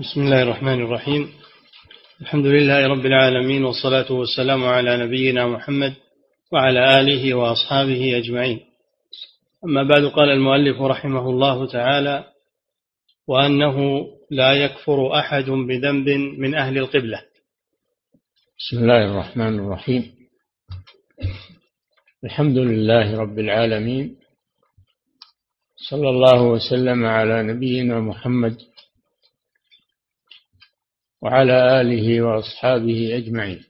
بسم الله الرحمن الرحيم. الحمد لله رب العالمين والصلاة والسلام على نبينا محمد وعلى آله وأصحابه أجمعين. أما بعد قال المؤلف رحمه الله تعالى وأنه لا يكفر أحد بذنب من أهل القبلة. بسم الله الرحمن الرحيم. الحمد لله رب العالمين. صلى الله وسلم على نبينا محمد وعلى آله وأصحابه أجمعين.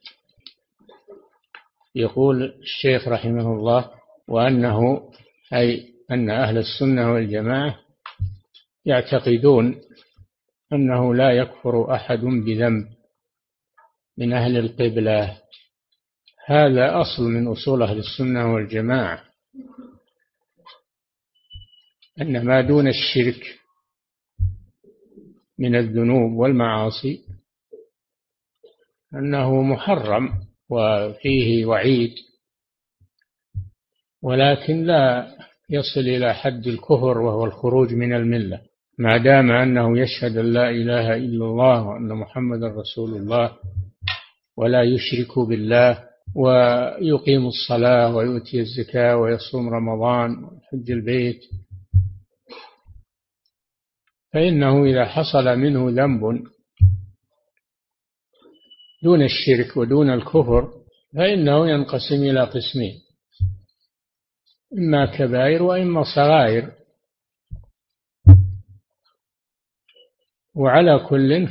يقول الشيخ رحمه الله وأنه أي أن أهل السنة والجماعة يعتقدون أنه لا يكفر أحد بذنب من أهل القبلة. هذا أصل من أصول أهل السنة والجماعة أن ما دون الشرك من الذنوب والمعاصي أنه محرم وفيه وعيد ولكن لا يصل إلى حد الكفر وهو الخروج من الملة ما دام أنه يشهد أن لا إله إلا الله وأن محمد رسول الله ولا يشرك بالله ويقيم الصلاة ويؤتي الزكاة ويصوم رمضان ويحج البيت. فإنه إذا حصل منه ذنب دون الشرك ودون الكفر فإنه ينقسم إلى قسمين. إما كبائر وإما صغائر. وعلى كل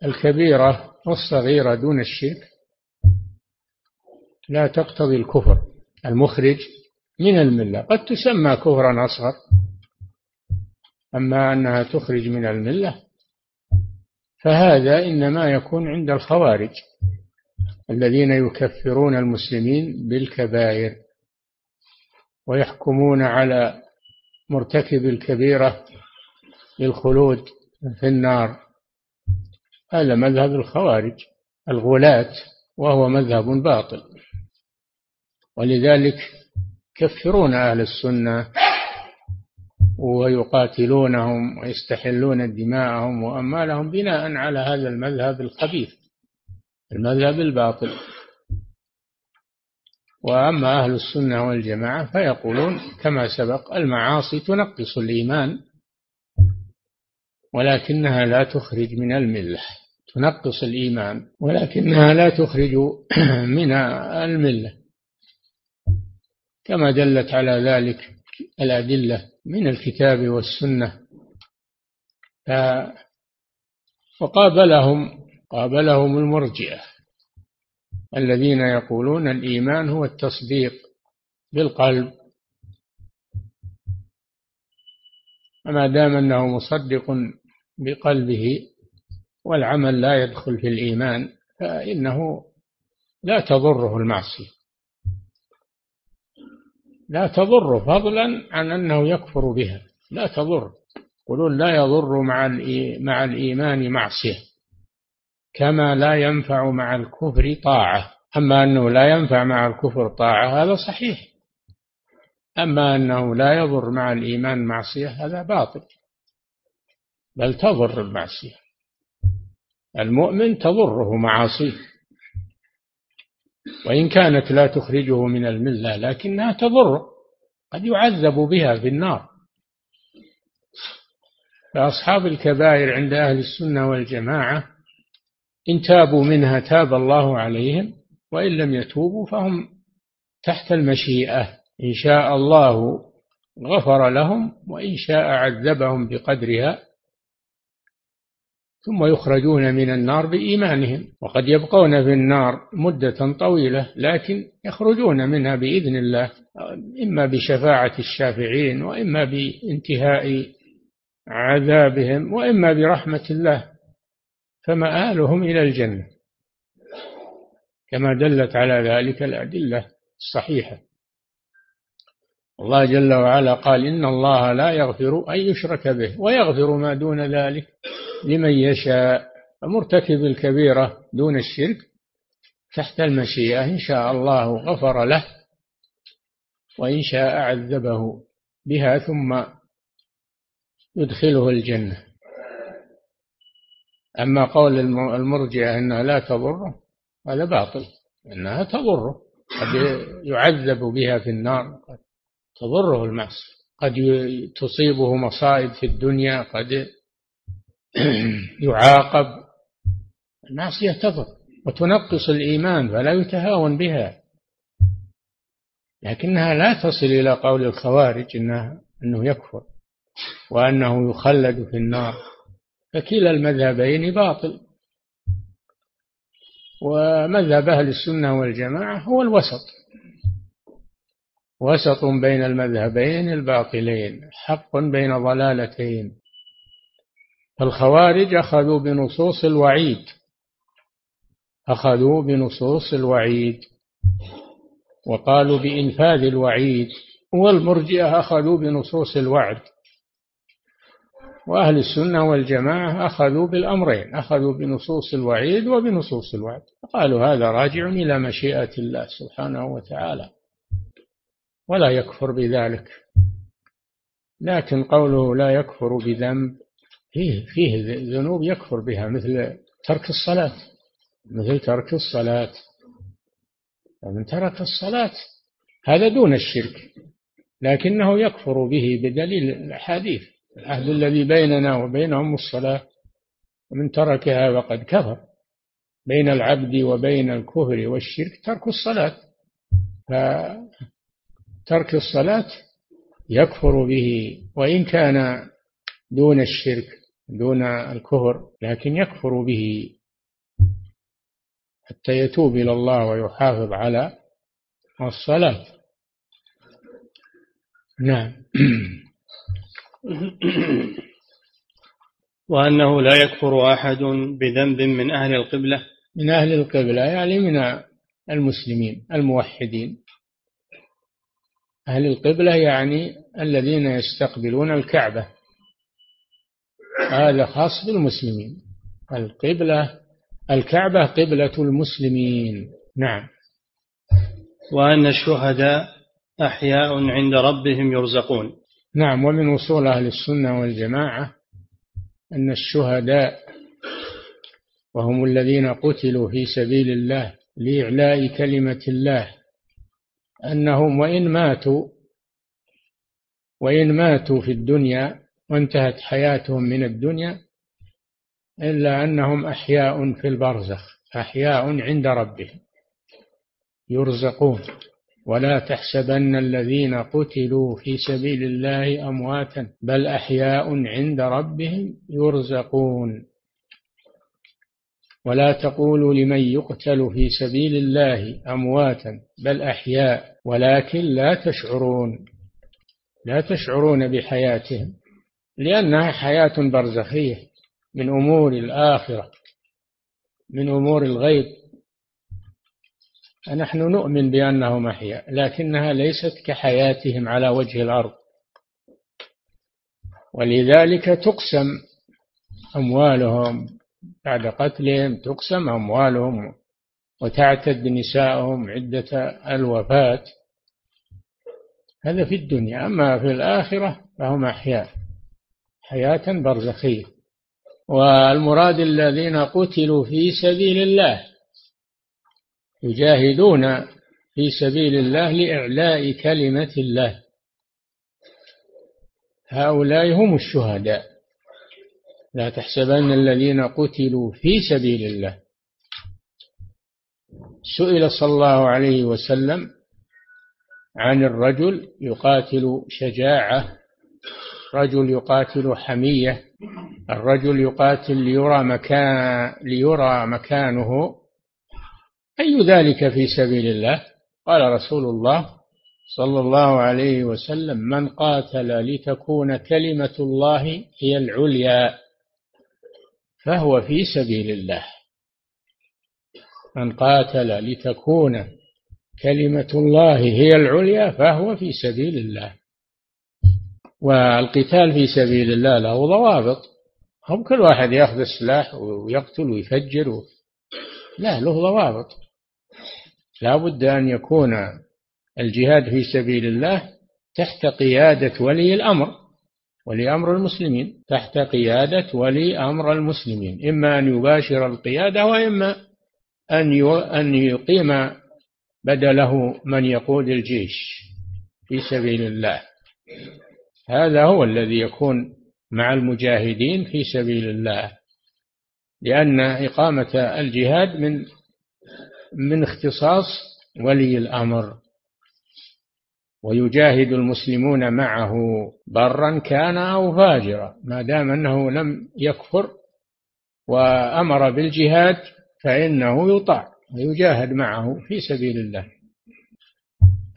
فالكبيرة والصغيرة دون الشرك لا تقتضي الكفر. المخرج من الملة. قد تسمى كفرا أصغر أما أنها تخرج من الملة فهذا إنما يكون عند الخوارج الذين يكفرون المسلمين بالكبائر ويحكمون على مرتكب الكبيرة بالخلود في النار. هذا مذهب الخوارج الغلاة وهو مذهب باطل. ولذلك يكفرون أهل السنة ويقاتلونهم ويستحلون دماءهم وأموالهم بناء على هذا المذهب الخبيث المذهب الباطل. وأما أهل السنة والجماعة فيقولون كما سبق المعاصي تنقص الإيمان ولكنها لا تخرج من الملة تنقص الإيمان ولكنها لا تخرج من الملة. كما دلت على ذلك الأدلة من الكتاب والسنة. وقابلهم قابلهم المرجئة الذين يقولون الإيمان هو التصديق بالقلب. فما دام أنه مصدق بقلبه والعمل لا يدخل في الإيمان فإنه لا تضره المعصية. لا تضر فضلا عن أنه يكفر بها. لا تضر. يقولون لا يضر مع مع الإيمان معصية. كما لا ينفع مع الكفر طاعة. أما أنه لا ينفع مع الكفر طاعة هذا صحيح. أما أنه لا يضر مع الإيمان معصية هذا باطل. بل تضر المعصية. المؤمن تضره معاصيه. وإن كانت لا تخرجه من الملة لكنها تضر قد يعذب بها في النار. فأصحاب الكبائر عند أهل السنة والجماعة إن تابوا منها تاب الله عليهم وإن لم يتوبوا فهم تحت المشيئة. إن شاء الله غفر لهم وإن شاء عذبهم بقدرها. ثم يخرجون من النار بإيمانهم. وقد يبقون في النار مدة طويلة لكن يخرجون منها بإذن الله إما بشفاعة الشافعين وإما بانتهاء عذابهم وإما برحمة الله فمآلهم إلى الجنة. كما دلت على ذلك الأدلة الصحيحة. الله جل وعلا قال إن الله لا يغفر أن يشرك به ويغفر ما دون ذلك. لمن يشاء فمرتكب الكبيرة دون الشرك تحت المشيئة. إن شاء الله غفر له وإن شاء عذبه بها ثم يدخله الجنة. أما قول المرجئة أنها لا تضره هذا باطل. أنها تضره. قد يعذب بها في النار قد تضره المعصية قد تصيبه مصائب في الدنيا قد يعاقب. المعصية تضر وتنقص الإيمان فلا يتهاون بها. لكنها لا تصل إلى قول الخوارج إنه, إنه يكفر وأنه يخلد في النار. فكلا المذهبين باطل. ومذهب أهل السنة والجماعة هو الوسط. وسط بين المذهبين الباطلين حق بين ضلالتين. فالخوارج أخذوا بنصوص الوعيد. أخذوا بنصوص الوعيد. وقالوا بإنفاذ الوعيد. والمرجئة أخذوا بنصوص الوعد. وأهل السنة والجماعة أخذوا بالأمرين. أخذوا بنصوص الوعيد وبنصوص الوعد. قالوا هذا راجع إلى مشيئة الله سبحانه وتعالى. ولا يكفر بذلك. لكن قوله لا يكفر بذنب فيه فيه ذنوب يكفر بها مثل ترك الصلاة. مثل ترك الصلاة. فمن ترك الصلاة هذا دون الشرك لكنه يكفر به بدليل الأحاديث. العهد الذي بيننا وبينهم الصلاة ومن تركها فقد كفر. بين العبد وبين الكفر والشرك ترك الصلاة. فترك الصلاة يكفر به وإن كان دون الشرك دون الكفر لكن يكفر به حتى يتوب إلى الله ويحافظ على الصلاة. نعم. وأنه لا يكفر أحد بذنب من أهل القبلة. من أهل القبلة يعني من المسلمين الموحدين. أهل القبلة يعني الذين يستقبلون الكعبة. هذا خاص بالمسلمين. القبلة الكعبة قبلة المسلمين. نعم. وأن الشهداء أحياء عند ربهم يرزقون. نعم. ومن أصول أهل السنة والجماعة أن الشهداء وهم الذين قتلوا في سبيل الله لإعلاء كلمة الله. أنهم وإن ماتوا وإن ماتوا في الدنيا وانتهت حياتهم من الدنيا إلا أنهم أحياء في البرزخ أحياء عند ربهم يرزقون. ولا تحسبن الذين قتلوا في سبيل الله أمواتا بل أحياء عند ربهم يرزقون. ولا تقولوا لمن يقتل في سبيل الله أمواتا بل أحياء ولكن لا تشعرون لا تشعرون بحياتهم. لأنها حياة برزخية من أمور الآخرة من أمور الغيب. نحن نؤمن بأنهم أحياء لكنها ليست كحياتهم على وجه الأرض. ولذلك تقسم أموالهم. بعد قتلهم تقسم أموالهم وتعتد نساءهم عدة الوفاة. هذا في الدنيا أما في الآخرة فهم أحياء. حياة برزخية. والمراد الذين قتلوا في سبيل الله يجاهدون في سبيل الله لإعلاء كلمة الله. هؤلاء هم الشهداء. لا تحسبن الذين قتلوا في سبيل الله. سئل صلى الله عليه وسلم عن الرجل يقاتل شجاعة رجل يقاتل حمية الرجل يقاتل ليرى مكان ليرى مكانه. أي ذلك في سبيل الله؟ قال رسول الله صلى الله عليه وسلم من قاتل لتكون كلمة الله هي العليا فهو في سبيل الله. من قاتل لتكون كلمة الله هي العليا فهو في سبيل الله. والقتال في سبيل الله له ضوابط. هم كل واحد يأخذ السلاح ويقتل ويفجر و... لا له ضوابط. لا بد أن يكون الجهاد في سبيل الله تحت قيادة ولي الأمر ولي أمر المسلمين تحت قيادة ولي أمر المسلمين. إما أن يباشر القيادة وإما أن أن يقيم بدله من يقود الجيش في سبيل الله. هذا هو الذي يكون مع المجاهدين في سبيل الله لأن إقامة الجهاد من من اختصاص ولي الأمر. ويجاهد المسلمون معه برا كان أو فاجرا ما دام أنه لم يكفر وأمر بالجهاد فإنه يطاع ويجاهد معه في سبيل الله.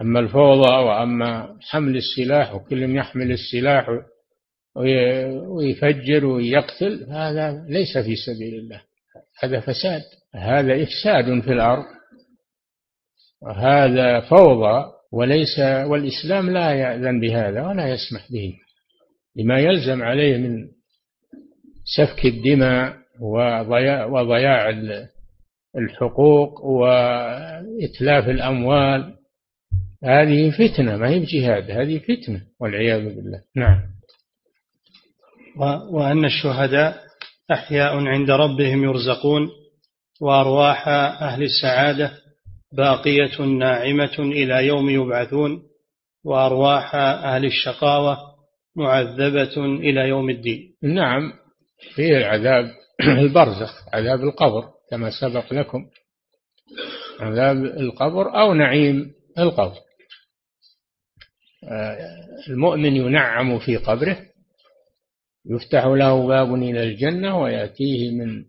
أما الفوضى وأما حمل السلاح وكل يحمل السلاح ويفجر ويقتل هذا ليس في سبيل الله هذا فساد هذا إفساد في الأرض. وهذا فوضى وليس والإسلام لا يأذن بهذا ولا يسمح به لما يلزم عليه من سفك الدماء وضياع, وضياع الحقوق وإتلاف الأموال. هذه فتنة ما هي بجهاد هذه فتنة والعياذ بالله. نعم. وأن الشهداء أحياء عند ربهم يرزقون وأرواح أهل السعادة باقية ناعمة إلى يوم يبعثون وأرواح أهل الشقاوة معذبة إلى يوم الدين. نعم فيه العذاب البرزخ عذاب القبر كما سبق لكم. عذاب القبر أو نعيم القبر. المؤمن ينعم في قبره يفتح له باب إلى الجنة ويأتيه من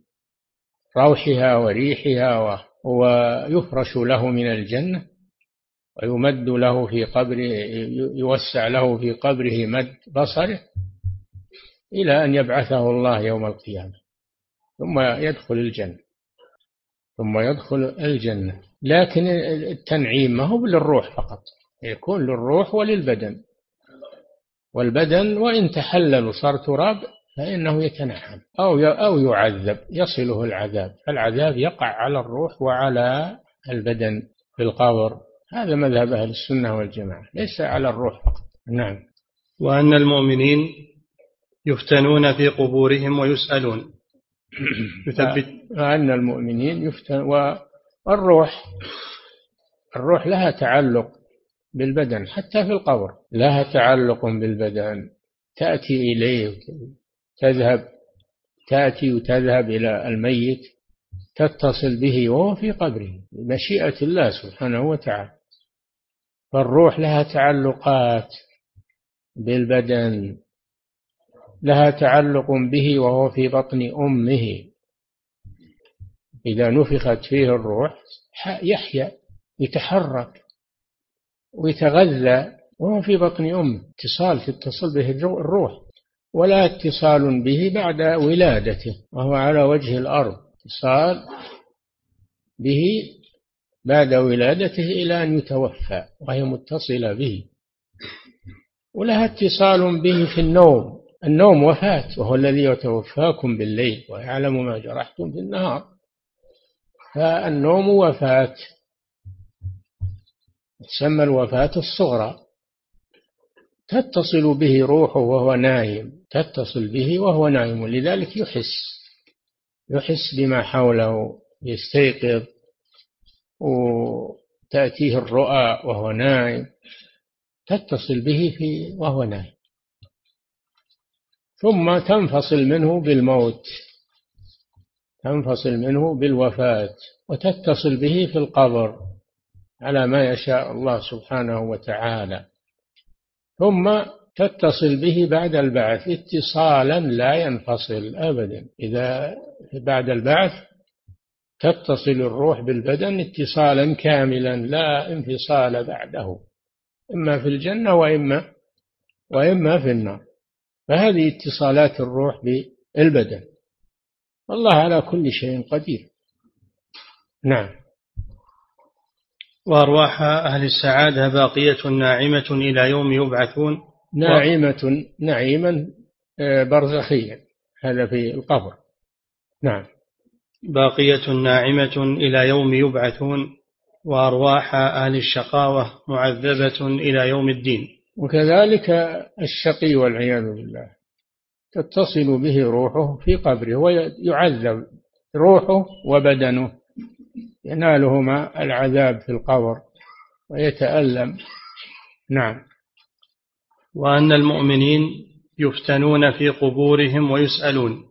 روحها وريحها ويفرش له من الجنة ويمد له في قبره يوسع له في قبره مد بصره إلى أن يبعثه الله يوم القيامة ثم يدخل الجنة ثم يدخل الجنة. لكن التنعيم ما هو للروح فقط. يكون للروح وللبدن. والبدن وإن تحلل وصار تراب فإنه يتنعم أو أو يعذب يصله العذاب. العذاب يقع على الروح وعلى البدن في القبر. هذا مذهب أهل السنة والجماعة ليس على الروح فقط. نعم. وأن المؤمنين يفتنون في قبورهم ويسألون. يثبت وأن المؤمنين يفتن والروح الروح لها تعلق بالبدن حتى في القبر. لها تعلق بالبدن. تأتي إليه تذهب تأتي وتذهب إلى الميت تتصل به وهو في قبره. بمشيئة الله سبحانه وتعالى. فالروح لها تعلقات بالبدن. لها تعلق به وهو في بطن أمه. إذا نفخت فيه الروح يحيا يتحرك. ويتغذى وهو في بطن أمه اتصال تتصل به الروح ولا اتصال به بعد ولادته وهو على وجه الأرض اتصال به بعد ولادته إلى أن يتوفى وهي متصلة به. ولها اتصال به في النوم النوم وفاة وهو الذي يتوفاكم بالليل ويعلم ما جرحتم في النهار. فالنوم وفاة. تسمى الوفاة الصغرى. تتصل به روحه وهو نايم تتصل به وهو نايم لذلك يحس يحس بما حوله يستيقظ وتأتيه الرؤى وهو نايم تتصل به في وهو نايم. ثم تنفصل منه بالموت تنفصل منه بالوفاة وتتصل به في القبر. على ما يشاء الله سبحانه وتعالى. ثم تتصل به بعد البعث اتصالا لا ينفصل ابدا. إذا بعد البعث تتصل الروح بالبدن اتصالا كاملا لا انفصال بعده. إما في الجنة وإما وإما في النار. فهذه اتصالات الروح بالبدن. الله على كل شيء قدير. نعم. وأرواح أهل السعادة باقية ناعمة إلى يوم يبعثون. ناعمة نعيما آه، برزخيا. هذا في القبر. نعم. باقية ناعمة إلى يوم يبعثون وأرواح أهل الشقاوة معذبة إلى يوم الدين. وكذلك الشقي والعياذ بالله. تتصل به روحه في قبره ويعذب روحه وبدنه. ينالهما العذاب في القبر ويتألم. نعم. وأن المؤمنين يفتنون في قبورهم ويسألون.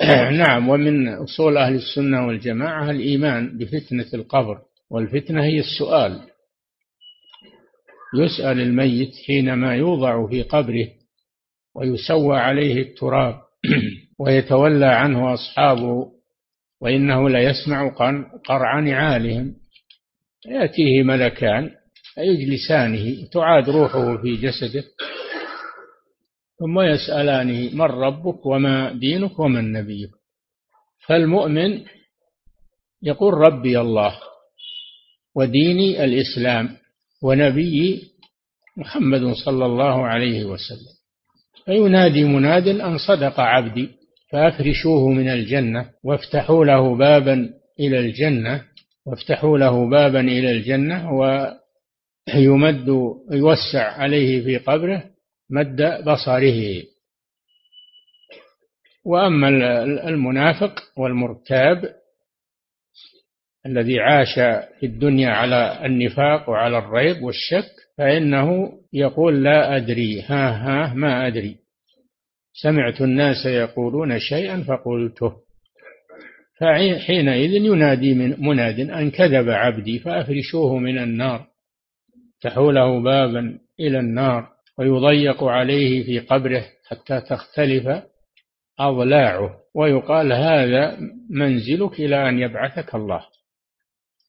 نعم. ومن أصول أهل السنة والجماعة الإيمان بفتنة القبر والفتنة هي السؤال. يسأل الميت حينما يوضع في قبره ويسوى عليه التراب ويتولى عنه أصحابه وإنه ليسمع قرع نعالهم يأتيه ملكان فيجلسانه تعاد روحه في جسده. ثم يسألانه من ربك وما دينك ومن نبيك فالمؤمن يقول ربي الله وديني الإسلام ونبيي محمد صلى الله عليه وسلم. فينادي مناد أن صدق عبدي فأفرشوه من الجنة وافتحوا له بابا إلى الجنة وافتحوا له بابا إلى الجنة ويمد يوسع عليه في قبره مد بصره. وأما المنافق والمرتاب الذي عاش في الدنيا على النفاق وعلى الريب والشك فإنه يقول لا أدري ها ها ما أدري. سمعت الناس يقولون شيئا فقلته. فحينئذ ينادي من مناد أن كذب عبدي فأفرشوه من النار تحوله بابا إلى النار ويضيق عليه في قبره حتى تختلف أضلاعه ويقال هذا منزلك إلى أن يبعثك الله.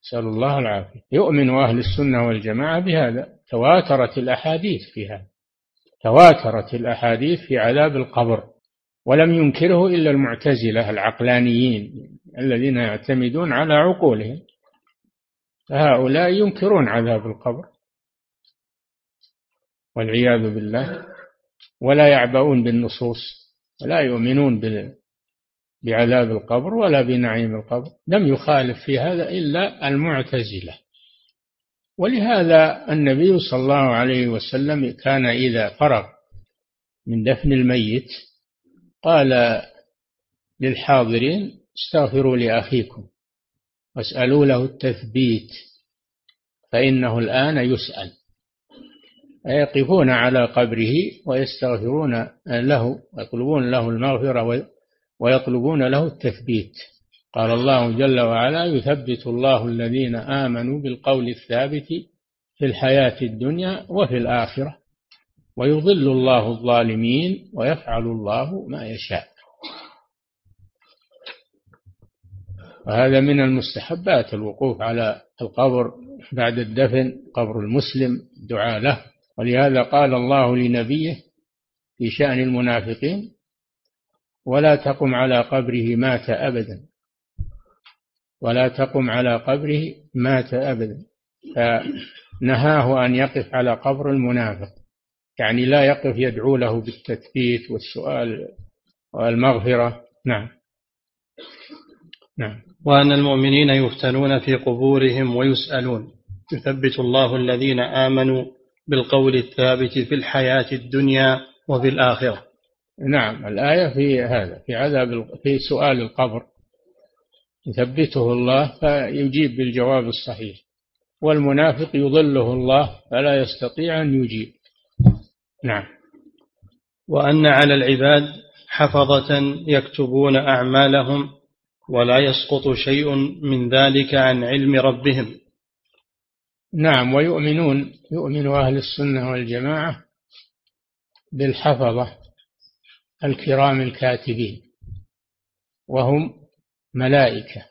نسأل الله العافية. يؤمن أهل السنة والجماعة بهذا. تواترت الأحاديث في هذا. تواترت الأحاديث في عذاب القبر ولم ينكره إلا المعتزلة العقلانيين الذين يعتمدون على عقولهم. فهؤلاء ينكرون عذاب القبر. والعياذ بالله. ولا يعبؤون بالنصوص ولا يؤمنون بعذاب القبر ولا بنعيم القبر. لم يخالف في هذا إلا المعتزلة. ولهذا النبي صلى الله عليه وسلم كان إذا فرغ من دفن الميت قال للحاضرين استغفروا لأخيكم واسألوا له التثبيت فإنه الآن يسأل. يقفون على قبره ويستغفرون له ويطلبون له المغفرة ويطلبون له التثبيت. قال الله جل وعلا يثبت الله الذين آمنوا بالقول الثابت في الحياة الدنيا وفي الآخرة ويضل الله الظالمين ويفعل الله ما يشاء. وهذا من المستحبات الوقوف على القبر بعد الدفن قبر المسلم دعاء له. ولهذا قال الله لنبيه في شأن المنافقين ولا تقم على قبره مات أبدا. ولا تقم على قبره مات أبدا. فنهاه أن يقف على قبر المنافق. يعني لا يقف يدعو له بالتثبيت والسؤال والمغفرة. نعم. نعم. وأن المؤمنين يفتنون في قبورهم ويسألون. يثبت الله الذين آمنوا بالقول الثابت في الحياة الدنيا وفي الآخرة. نعم. الآية في هذا في عذاب في سؤال القبر. يثبته الله فيجيب بالجواب الصحيح. والمنافق يضله الله فلا يستطيع أن يجيب. نعم. وأن على العباد حفظة يكتبون أعمالهم ولا يسقط شيء من ذلك عن علم ربهم. نعم. ويؤمنون يؤمن أهل السنة والجماعة بالحفظة الكرام الكاتبين. وهم ملائكة.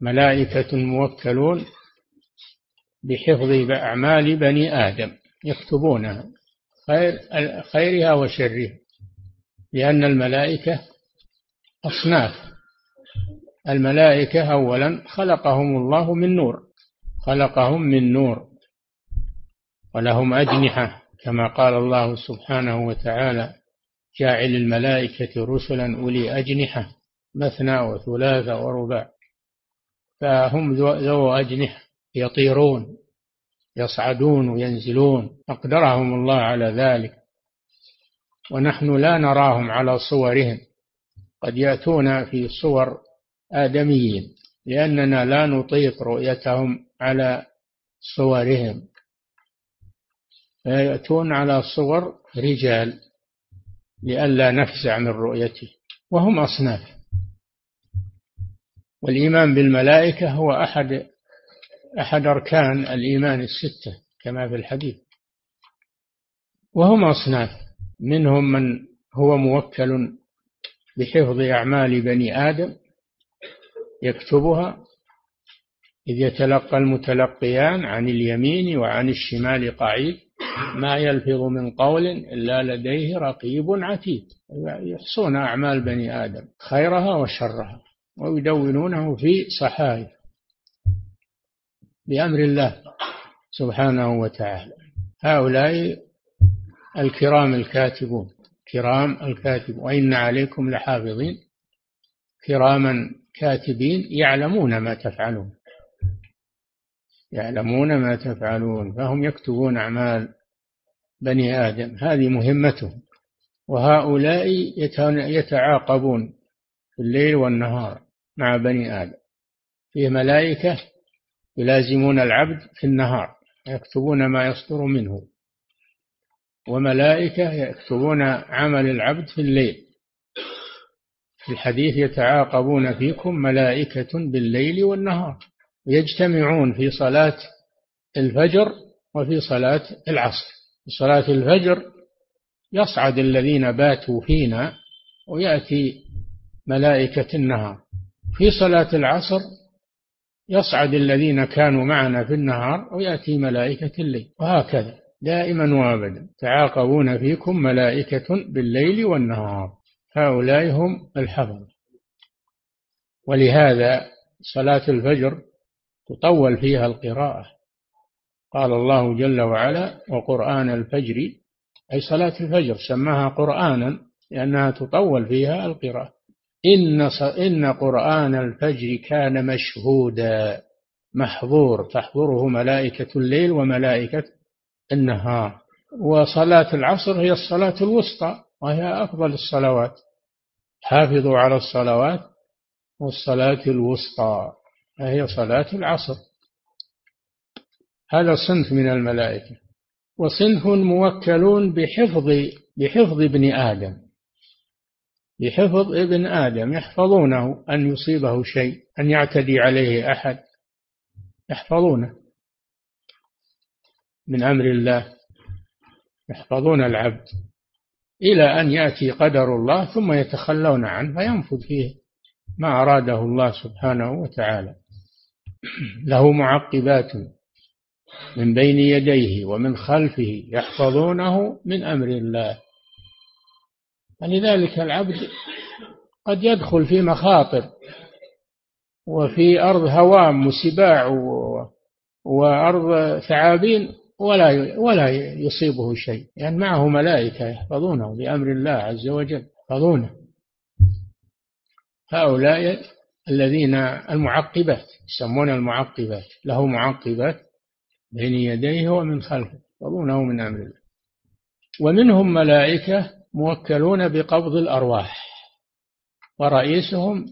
ملائكة موكلون بحفظ أعمال بني آدم يكتبونها خير خيرها وشرها لأن الملائكة أصناف. الملائكة أولا خلقهم الله من نور خلقهم من نور ولهم أجنحة كما قال الله سبحانه وتعالى جاعل الملائكة رسلا أولي أجنحة. مثنى وثلاث ورباع فهم ذو أجنحة يطيرون يصعدون وينزلون أقدرهم الله على ذلك. ونحن لا نراهم على صورهم قد يأتون في صور آدميين لأننا لا نطيق رؤيتهم على صورهم. فيأتون على صور رجال لئلا نفزع من رؤيته وهم أصناف. والإيمان بالملائكة هو أحد أحد أركان الإيمان الستة كما في الحديث. وهم أصناف منهم من هو موكل بحفظ أعمال بني آدم يكتبها إذ يتلقى المتلقيان عن اليمين وعن الشمال قعيد ما يلفظ من قول إلا لديه رقيب عتيد يحصون أعمال بني آدم خيرها وشرها. ويدونونه في صحائف بأمر الله سبحانه وتعالى. هؤلاء الكرام الكاتبون كرام الكاتب وإن عليكم لحافظين كراما كاتبين يعلمون ما تفعلون. يعلمون ما تفعلون فهم يكتبون أعمال بني آدم. هذه مهمتهم. وهؤلاء يتعاقبون في الليل والنهار. مع بني آدم. فيه ملائكة يلازمون العبد في النهار يكتبون ما يصدر منه. وملائكة يكتبون عمل العبد في الليل. في الحديث يتعاقبون فيكم ملائكة بالليل والنهار يجتمعون في صلاة الفجر وفي صلاة العصر. في صلاة الفجر يصعد الذين باتوا فينا ويأتي ملائكة النهار. في صلاة العصر يصعد الذين كانوا معنا في النهار ويأتي ملائكة الليل وهكذا دائما وابدا. تعاقبون فيكم ملائكة بالليل والنهار. هؤلاء هم الحفظ. ولهذا صلاة الفجر تطول فيها القراءة. قال الله جل وعلا وقرآن الفجر أي صلاة الفجر سماها قرآنا لأنها تطول فيها القراءة. إن إن قرآن الفجر كان مشهودا. محظور. تحضره ملائكة الليل وملائكة النهار. وصلاة العصر هي الصلاة الوسطى وهي أفضل الصلوات. حافظوا على الصلوات والصلاة الوسطى وهي صلاة العصر. هذا صنف من الملائكة. وصنف موكلون بحفظ بحفظ ابن آدم. بحفظ ابن آدم يحفظونه أن يصيبه شيء أن يعتدي عليه أحد. يحفظونه. من أمر الله. يحفظون العبد. إلى أن يأتي قدر الله ثم يتخلون عنه فينفذ فيه ما أراده الله سبحانه وتعالى. له معقبات من بين يديه ومن خلفه يحفظونه من أمر الله. فلذلك العبد قد يدخل في مخاطر وفي أرض هوام وسباع وأرض ثعابين ولا ولا يصيبه شيء. لأن يعني معه ملائكة يحفظونه بأمر الله عز وجل يحفظونه. هؤلاء الذين المعقبات يسمون المعقبات له معقبات بين يديه ومن خلفه يحفظونه من أمر الله. ومنهم ملائكة موكلون بقبض الأرواح. ورئيسهم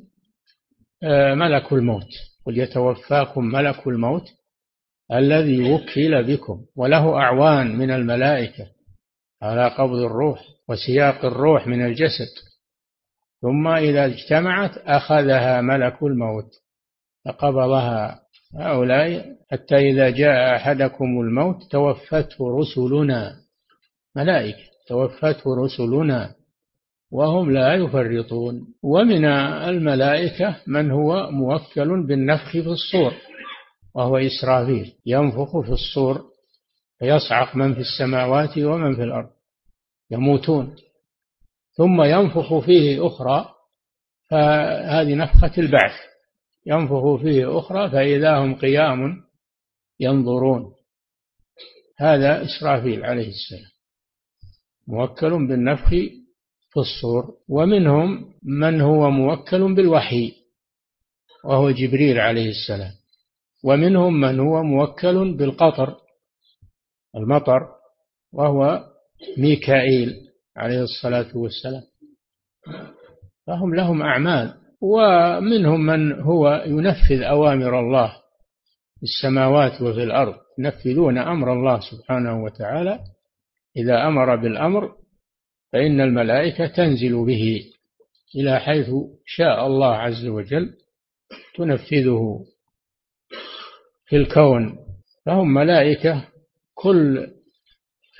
آه، ملك الموت. قل يتوفاكم ملك الموت الذي وكل بكم وله أعوان من الملائكة على قبض الروح وسياق الروح من الجسد. ثم إذا اجتمعت أخذها ملك الموت فقبضها هؤلاء حتى إذا جاء أحدكم الموت توفته رسلنا ملائكة. توفته رسلنا وهم لا يفرطون. ومن الملائكة من هو موكل بالنفخ في الصور وهو إسرافيل ينفخ في الصور فيصعق من في السماوات ومن في الأرض يموتون. ثم ينفخ فيه أخرى فهذه نفخة البعث ينفخ فيه أخرى فإذا هم قيام ينظرون. هذا إسرافيل عليه السلام. موكل بالنفخ في الصور ومنهم من هو موكل بالوحي وهو جبريل عليه السلام. ومنهم من هو موكل بالقطر المطر وهو ميكائيل عليه الصلاة والسلام. فهم لهم أعمال. ومنهم من هو ينفذ أوامر الله في السماوات وفي الأرض ينفذون أمر الله سبحانه وتعالى. إذا أمر بالأمر فإن الملائكة تنزل به إلى حيث شاء الله عز وجل تنفذه في الكون. فهم ملائكة كل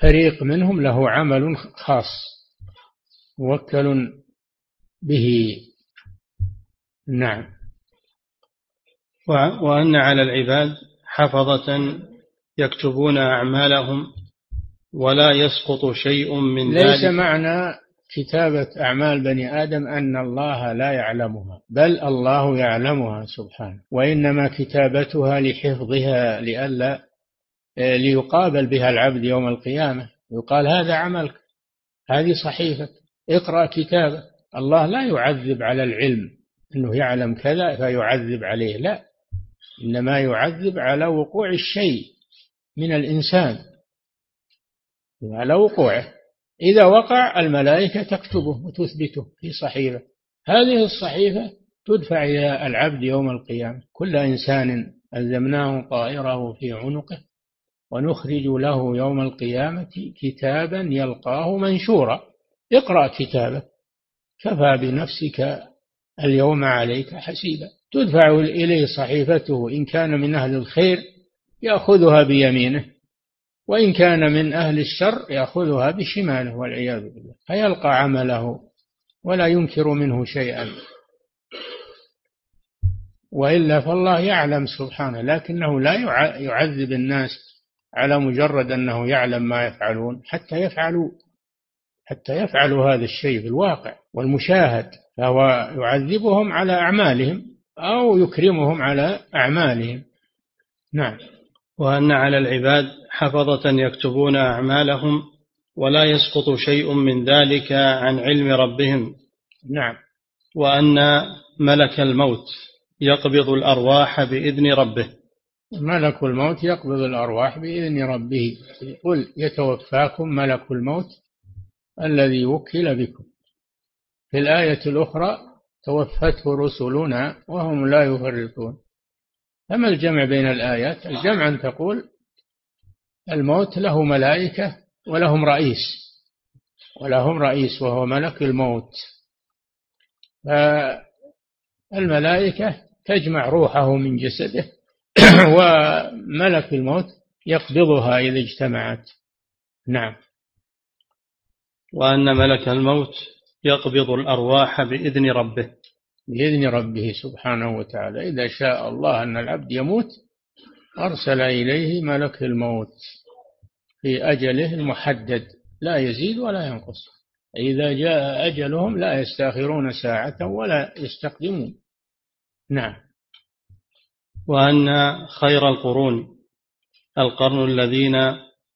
فريق منهم له عمل خاص موكل به. نعم. وأن على العباد حفظة يكتبون أعمالهم ولا يسقط شيء من ليس ذلك. ليس معنى كتابة أعمال بني آدم أن الله لا يعلمها بل الله يعلمها سبحانه وإنما كتابتها لحفظها لئلا ليقابل بها العبد يوم القيامة. يقال هذا عملك هذه صحيفة اقرأ كتابك الله لا يعذب على العلم أنه يعلم كذا فيعذب عليه لا إنما يعذب على وقوع الشيء من الإنسان. على وقوعه. إذا وقع الملائكة تكتبه وتثبته في صحيفة. هذه الصحيفة تدفع إلى العبد يوم القيامة. كل إنسان ألزمناه طائره في عنقه ونخرج له يوم القيامة كتابا يلقاه منشورا. اقرأ كتابك. كفى بنفسك اليوم عليك حسيبا. تدفع إليه صحيفته إن كان من أهل الخير يأخذها بيمينه. وإن كان من أهل الشر يأخذها بشماله والعياذ بالله فيلقى عمله ولا ينكر منه شيئا. وإلا فالله يعلم سبحانه لكنه لا يعذب الناس على مجرد أنه يعلم ما يفعلون حتى يفعلوا حتى يفعلوا هذا الشيء في الواقع والمشاهد فهو يعذبهم على أعمالهم أو يكرمهم على أعمالهم. نعم. وأن على العباد حفظة يكتبون أعمالهم ولا يسقط شيء من ذلك عن علم ربهم. نعم. وأن ملك الموت يقبض الأرواح بإذن ربه. ملك الموت يقبض الأرواح بإذن ربه. قل يتوفاكم ملك الموت الذي وكل بكم. في الآية الأخرى توفته رسلنا وهم لا يفرطون. فما الجمع بين الآيات الجمع أن تقول الموت له ملائكة ولهم رئيس ولهم رئيس وهو ملك الموت. فالملائكة تجمع روحه من جسده وملك الموت يقبضها إذا اجتمعت. نعم. وأن ملك الموت يقبض الأرواح بإذن ربه. بإذن ربه سبحانه وتعالى. إذا شاء الله أن العبد يموت أرسل إليه ملك الموت في أجله المحدد. لا يزيد ولا ينقص. إذا جاء أجلهم لا يستأخرون ساعة ولا يستقدمون. نعم. وأن خير القرون القرن الذين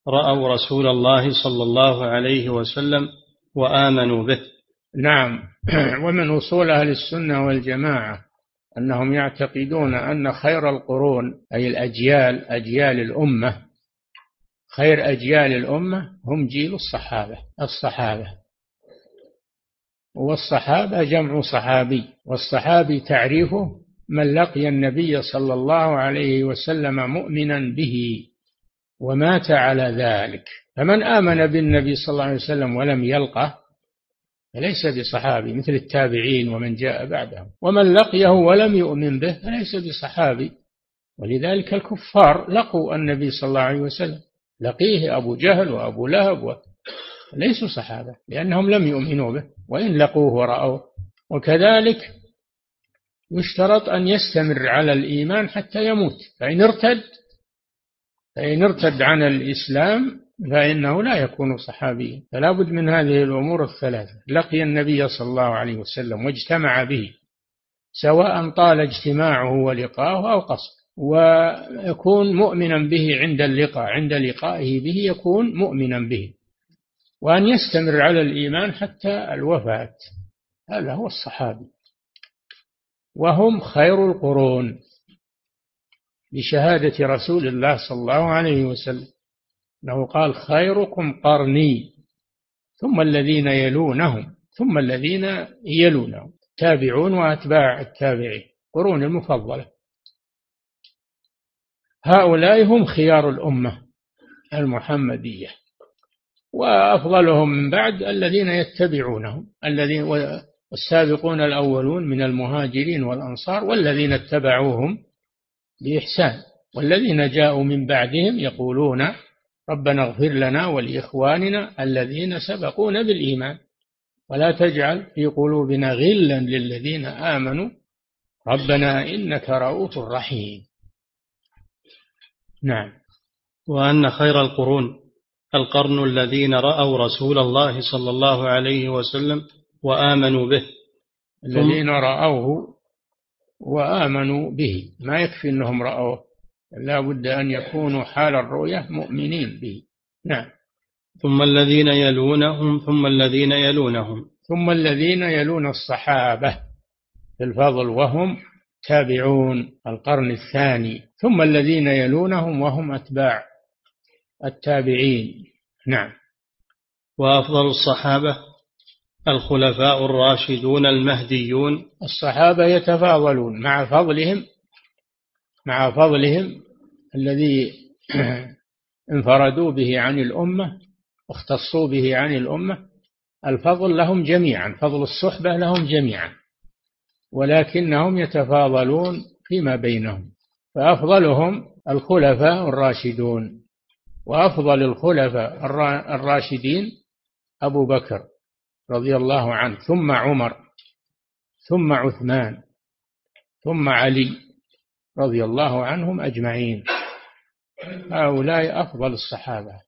رأوا رسول الله صلى الله عليه وسلم وآمنوا به. نعم. ومن أصول أهل السنة والجماعة أنهم يعتقدون أن خير القرون أي الأجيال أجيال الأمة خير أجيال الأمة هم جيل الصحابة الصحابة. والصحابة جمع صحابي والصحابي تعريفه من لقي النبي صلى الله عليه وسلم مؤمنا به ومات على ذلك. فمن آمن بالنبي صلى الله عليه وسلم ولم يلقه فليس بصحابي مثل التابعين ومن جاء بعدهم. ومن لقيه ولم يؤمن به فليس بصحابي. ولذلك الكفار لقوا النبي صلى الله عليه وسلم. لقيه أبو جهل وأبو لهب ليسوا صحابة لأنهم لم يؤمنوا به وإن لقوه ورأوه. وكذلك يشترط أن يستمر على الإيمان حتى يموت. فإن ارتد فإن ارتد عن الإسلام فإنه لا يكون صحابيا فلا بد من هذه الأمور الثلاثة. لقي النبي صلى الله عليه وسلم واجتمع به سواء طال اجتماعه ولقاؤه أو قصر ويكون مؤمنا به عند اللقاء عند لقائه به يكون مؤمنا به. وأن يستمر على الإيمان حتى الوفاة هذا هو الصحابي. وهم خير القرون بشهادة رسول الله صلى الله عليه وسلم. أنه قال خيركم قرني ثم الذين يلونهم ثم الذين يلونهم تابعون وأتباع التابعين قرون المفضلة. هؤلاء هم خيار الأمة المحمدية وأفضلهم من بعد الذين يتبعونهم الذين والسابقون الأولون من المهاجرين والأنصار والذين اتبعوهم بإحسان والذين جاءوا من بعدهم يقولون ربنا اغفر لنا ولإخواننا الذين سبقونا بالإيمان. ولا تجعل في قلوبنا غلا للذين آمنوا. ربنا إنك رؤوف رحيم. نعم. وأن خير القرون القرن الذين رأوا رسول الله صلى الله عليه وسلم وآمنوا به. الذين رأوه وآمنوا به. ما يكفي أنهم رأوه. لا بد أن يكونوا حال الرؤية مؤمنين به. نعم. ثم الذين يلونهم ثم الذين يلونهم. ثم الذين يلون الصحابة. في الفضل وهم تابعون القرن الثاني. ثم الذين يلونهم وهم أتباع التابعين. نعم. وأفضل الصحابة الخلفاء الراشدون المهديون. الصحابة يتفاضلون مع فضلهم مع فضلهم الذي انفردوا به عن الأمة واختصوا به عن الأمة الفضل لهم جميعا فضل الصحبة لهم جميعا ولكنهم يتفاضلون فيما بينهم فأفضلهم الخلفاء الراشدون وأفضل الخلفاء الراشدين أبو بكر رضي الله عنه ثم عمر ثم عثمان ثم علي رضي الله عنهم أجمعين. هؤلاء أفضل الصحابة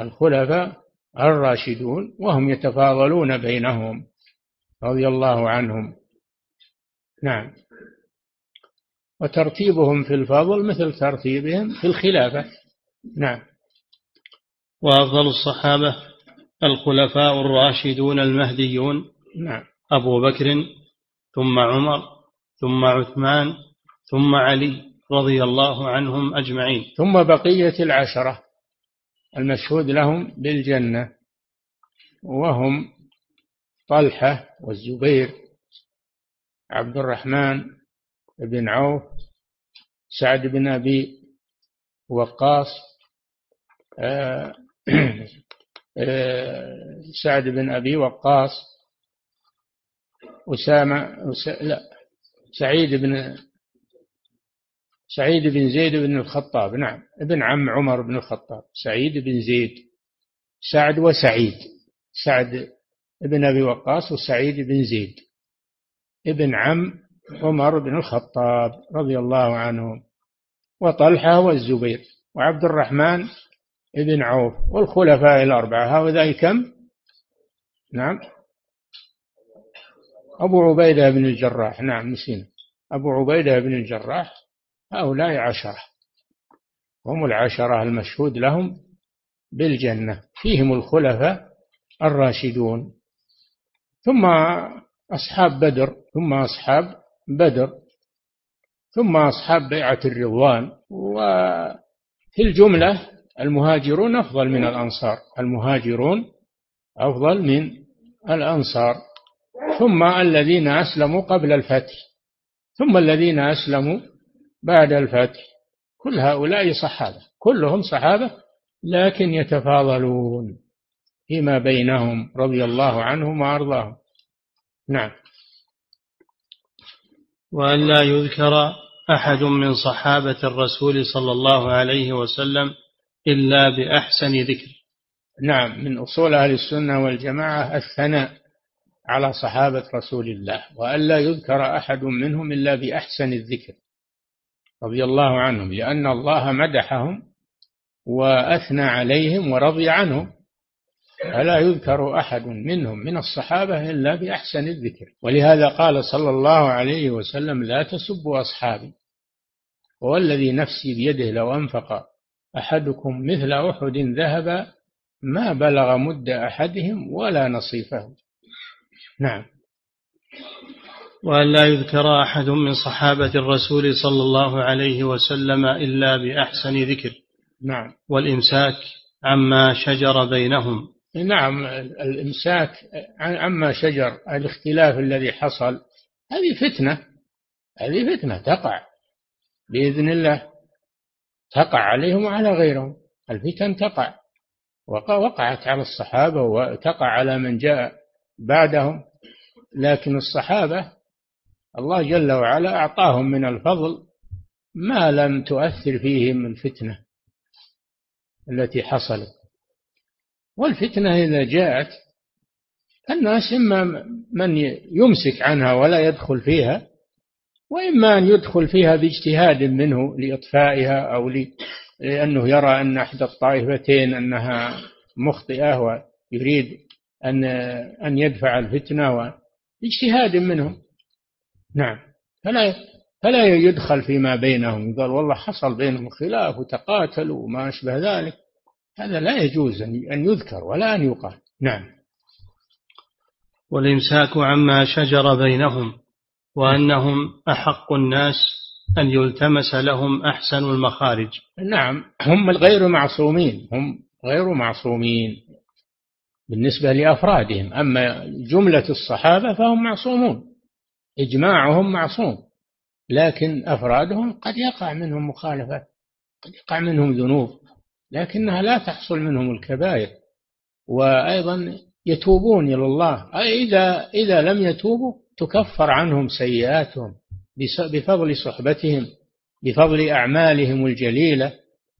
الخلفاء الراشدون وهم يتفاضلون بينهم رضي الله عنهم. نعم. وترتيبهم في الفضل مثل ترتيبهم في الخلافة. نعم. وأفضل الصحابة الخلفاء الراشدون المهديون. نعم. أبو بكر ثم عمر ثم عثمان ثم علي. رضي الله عنهم أجمعين. ثم بقية العشرة المشهود لهم بالجنة وهم طلحة والزبير عبد الرحمن بن عوف سعد بن أبي وقاص آه، سعد بن أبي وقاص أسامة لا سعيد بن سعيد بن زيد بن الخطاب. نعم ابن عم عمر بن الخطاب. سعيد بن زيد سعد وسعيد. سعد بن أبي وقاص وسعيد بن زيد. ابن عم عمر بن الخطاب رضي الله عنهم وطلحة والزبير وعبد الرحمن بن عوف والخلفاء الأربعة. هؤلاء كم؟ نعم. أبو عبيدة بن الجراح. نعم نسينا. أبو عبيدة بن الجراح هؤلاء عشرة. هم العشرة المشهود لهم بالجنة. فيهم الخلفاء الراشدون. ثم أصحاب بدر ثم أصحاب بدر ثم أصحاب بيعة الرضوان. وفي الجملة المهاجرون أفضل من الأنصار. المهاجرون أفضل من الأنصار. ثم الذين أسلموا قبل الفتح. ثم الذين أسلموا بعد الفتح. كل هؤلاء صحابة كلهم صحابة لكن يتفاضلون فيما بينهم رضي الله عنهم وأرضاهم. نعم. وأن لا يذكر أحد من صحابة الرسول صلى الله عليه وسلم إلا بأحسن ذكر. نعم من أصول أهل السنة والجماعة الثناء على صحابة رسول الله وألا يذكر أحد منهم إلا بأحسن الذكر. رضي الله عنهم لأن الله مدحهم وأثنى عليهم ورضي عنهم. فلا يذكر أحد منهم من الصحابة إلا بأحسن الذكر. ولهذا قال صلى الله عليه وسلم لا تسبوا أصحابي والذي نفسي بيده لو أنفق أحدكم مثل أحد ذهب ما بلغ مد أحدهم ولا نصيفه. نعم. وأن لا يذكر أحد من صحابة الرسول صلى الله عليه وسلم إلا بأحسن ذكر. نعم. والإمساك عما شجر بينهم. نعم الإمساك عما شجر الاختلاف الذي حصل هذه فتنة هذه فتنة تقع. بإذن الله تقع عليهم وعلى غيرهم. الفتن تقع. وقعت على الصحابة وتقع على من جاء بعدهم. لكن الصحابة الله جل وعلا أعطاهم من الفضل ما لم تؤثر فيهم الفتنة التي حصلت. والفتنة إذا جاءت الناس إما من يمسك عنها ولا يدخل فيها وإما أن يدخل فيها باجتهاد منه لإطفائها أو لأنه يرى أن إحدى الطائفتين أنها مخطئة ويريد أن أن يدفع الفتنة باجتهاد منهم. نعم. فلا فلا يدخل فيما بينهم. قال والله حصل بينهم خلاف وتقاتلوا وما أشبه ذلك. هذا لا يجوز أن يذكر ولا أن يقال. نعم. والإمساك عما شجر بينهم وأنهم أحق الناس أن يلتمس لهم أحسن المخارج. نعم. هم غير معصومين. هم غير معصومين بالنسبة لأفرادهم. أما جملة الصحابة فهم معصومون. إجماعهم معصوم لكن أفرادهم قد يقع منهم مخالفات قد يقع منهم ذنوب لكنها لا تحصل منهم الكبائر. وأيضا يتوبون إلى الله إذا إذا لم يتوبوا تكفر عنهم سيئاتهم بفضل صحبتهم بفضل أعمالهم الجليلة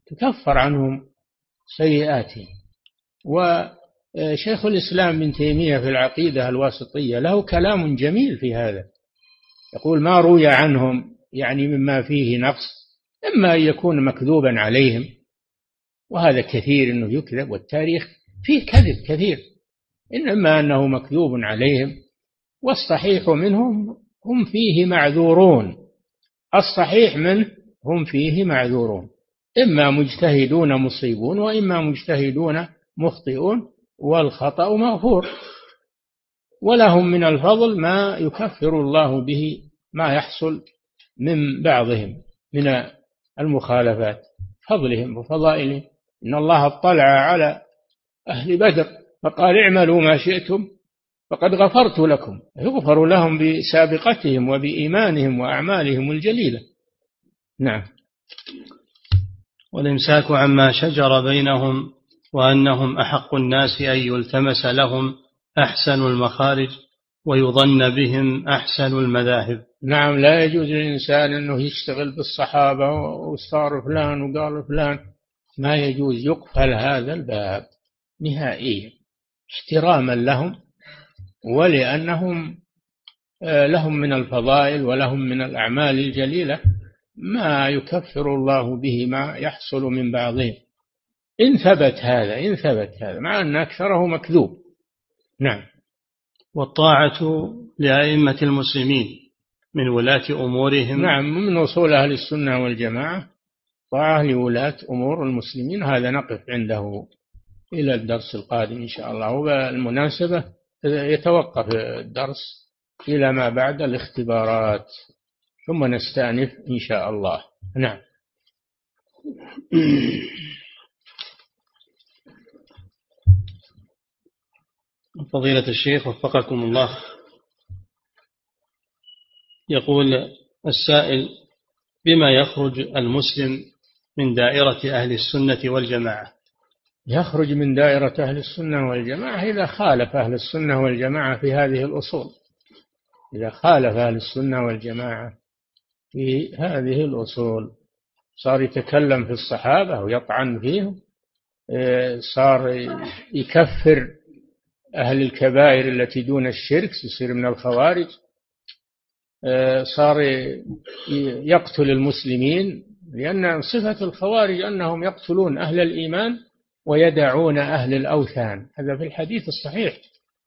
تكفر عنهم سيئاتهم. وشيخ الإسلام ابن تيمية في العقيدة الواسطية له كلام جميل في هذا. يقول ما روي عنهم يعني مما فيه نقص إما أن يكون مكذوبا عليهم وهذا كثير أنه يكذب والتاريخ فيه كذب كثير إنما أنه مكذوب عليهم والصحيح منهم هم فيه معذورون الصحيح منه هم فيه معذورون إما مجتهدون مصيبون وإما مجتهدون مخطئون والخطأ مغفور ولهم من الفضل ما يكفر الله به ما يحصل من بعضهم من المخالفات فضلهم وفضائلهم إن الله اطلع على أهل بدر فقال اعملوا ما شئتم فقد غفرت لكم يغفر لهم بسابقتهم وبإيمانهم وأعمالهم الجليلة. نعم. والإمساك عما شجر بينهم وأنهم أحق الناس أن يلتمس لهم أحسن المخارج ويظن بهم أحسن المذاهب. نعم لا يجوز للإنسان أنه يشتغل بالصحابة وصار فلان وقال فلان. ما يجوز يقفل هذا الباب نهائيا احتراما لهم ولأنهم آه، لهم من الفضائل ولهم من الأعمال الجليلة. ما يكفر الله به ما يحصل من بعضهم. إن ثبت هذا إن ثبت هذا مع أن أكثره مكذوب. نعم. والطاعة لأئمة المسلمين. من ولاة أمورهم. نعم من أصول أهل السنة والجماعة. طاعة لولاة أمور المسلمين هذا نقف عنده إلى الدرس القادم إن شاء الله. وبالمناسبة يتوقف الدرس إلى ما بعد الاختبارات. ثم نستأنف إن شاء الله. نعم. فضيلة الشيخ وفقكم الله. يقول السائل بما يخرج المسلم من دائرة أهل السنة والجماعة؟ يخرج من دائرة أهل السنة والجماعة إذا خالف أهل السنة والجماعة في هذه الأصول. إذا خالف أهل السنة والجماعة في هذه الأصول صار يتكلم في الصحابة ويطعن فيهم إيه، صار يكفر أهل الكبائر التي دون الشرك يصير من الخوارج. صار يقتل المسلمين لأن صفة الخوارج أنهم يقتلون أهل الإيمان ويدعون أهل الأوثان. هذا في الحديث الصحيح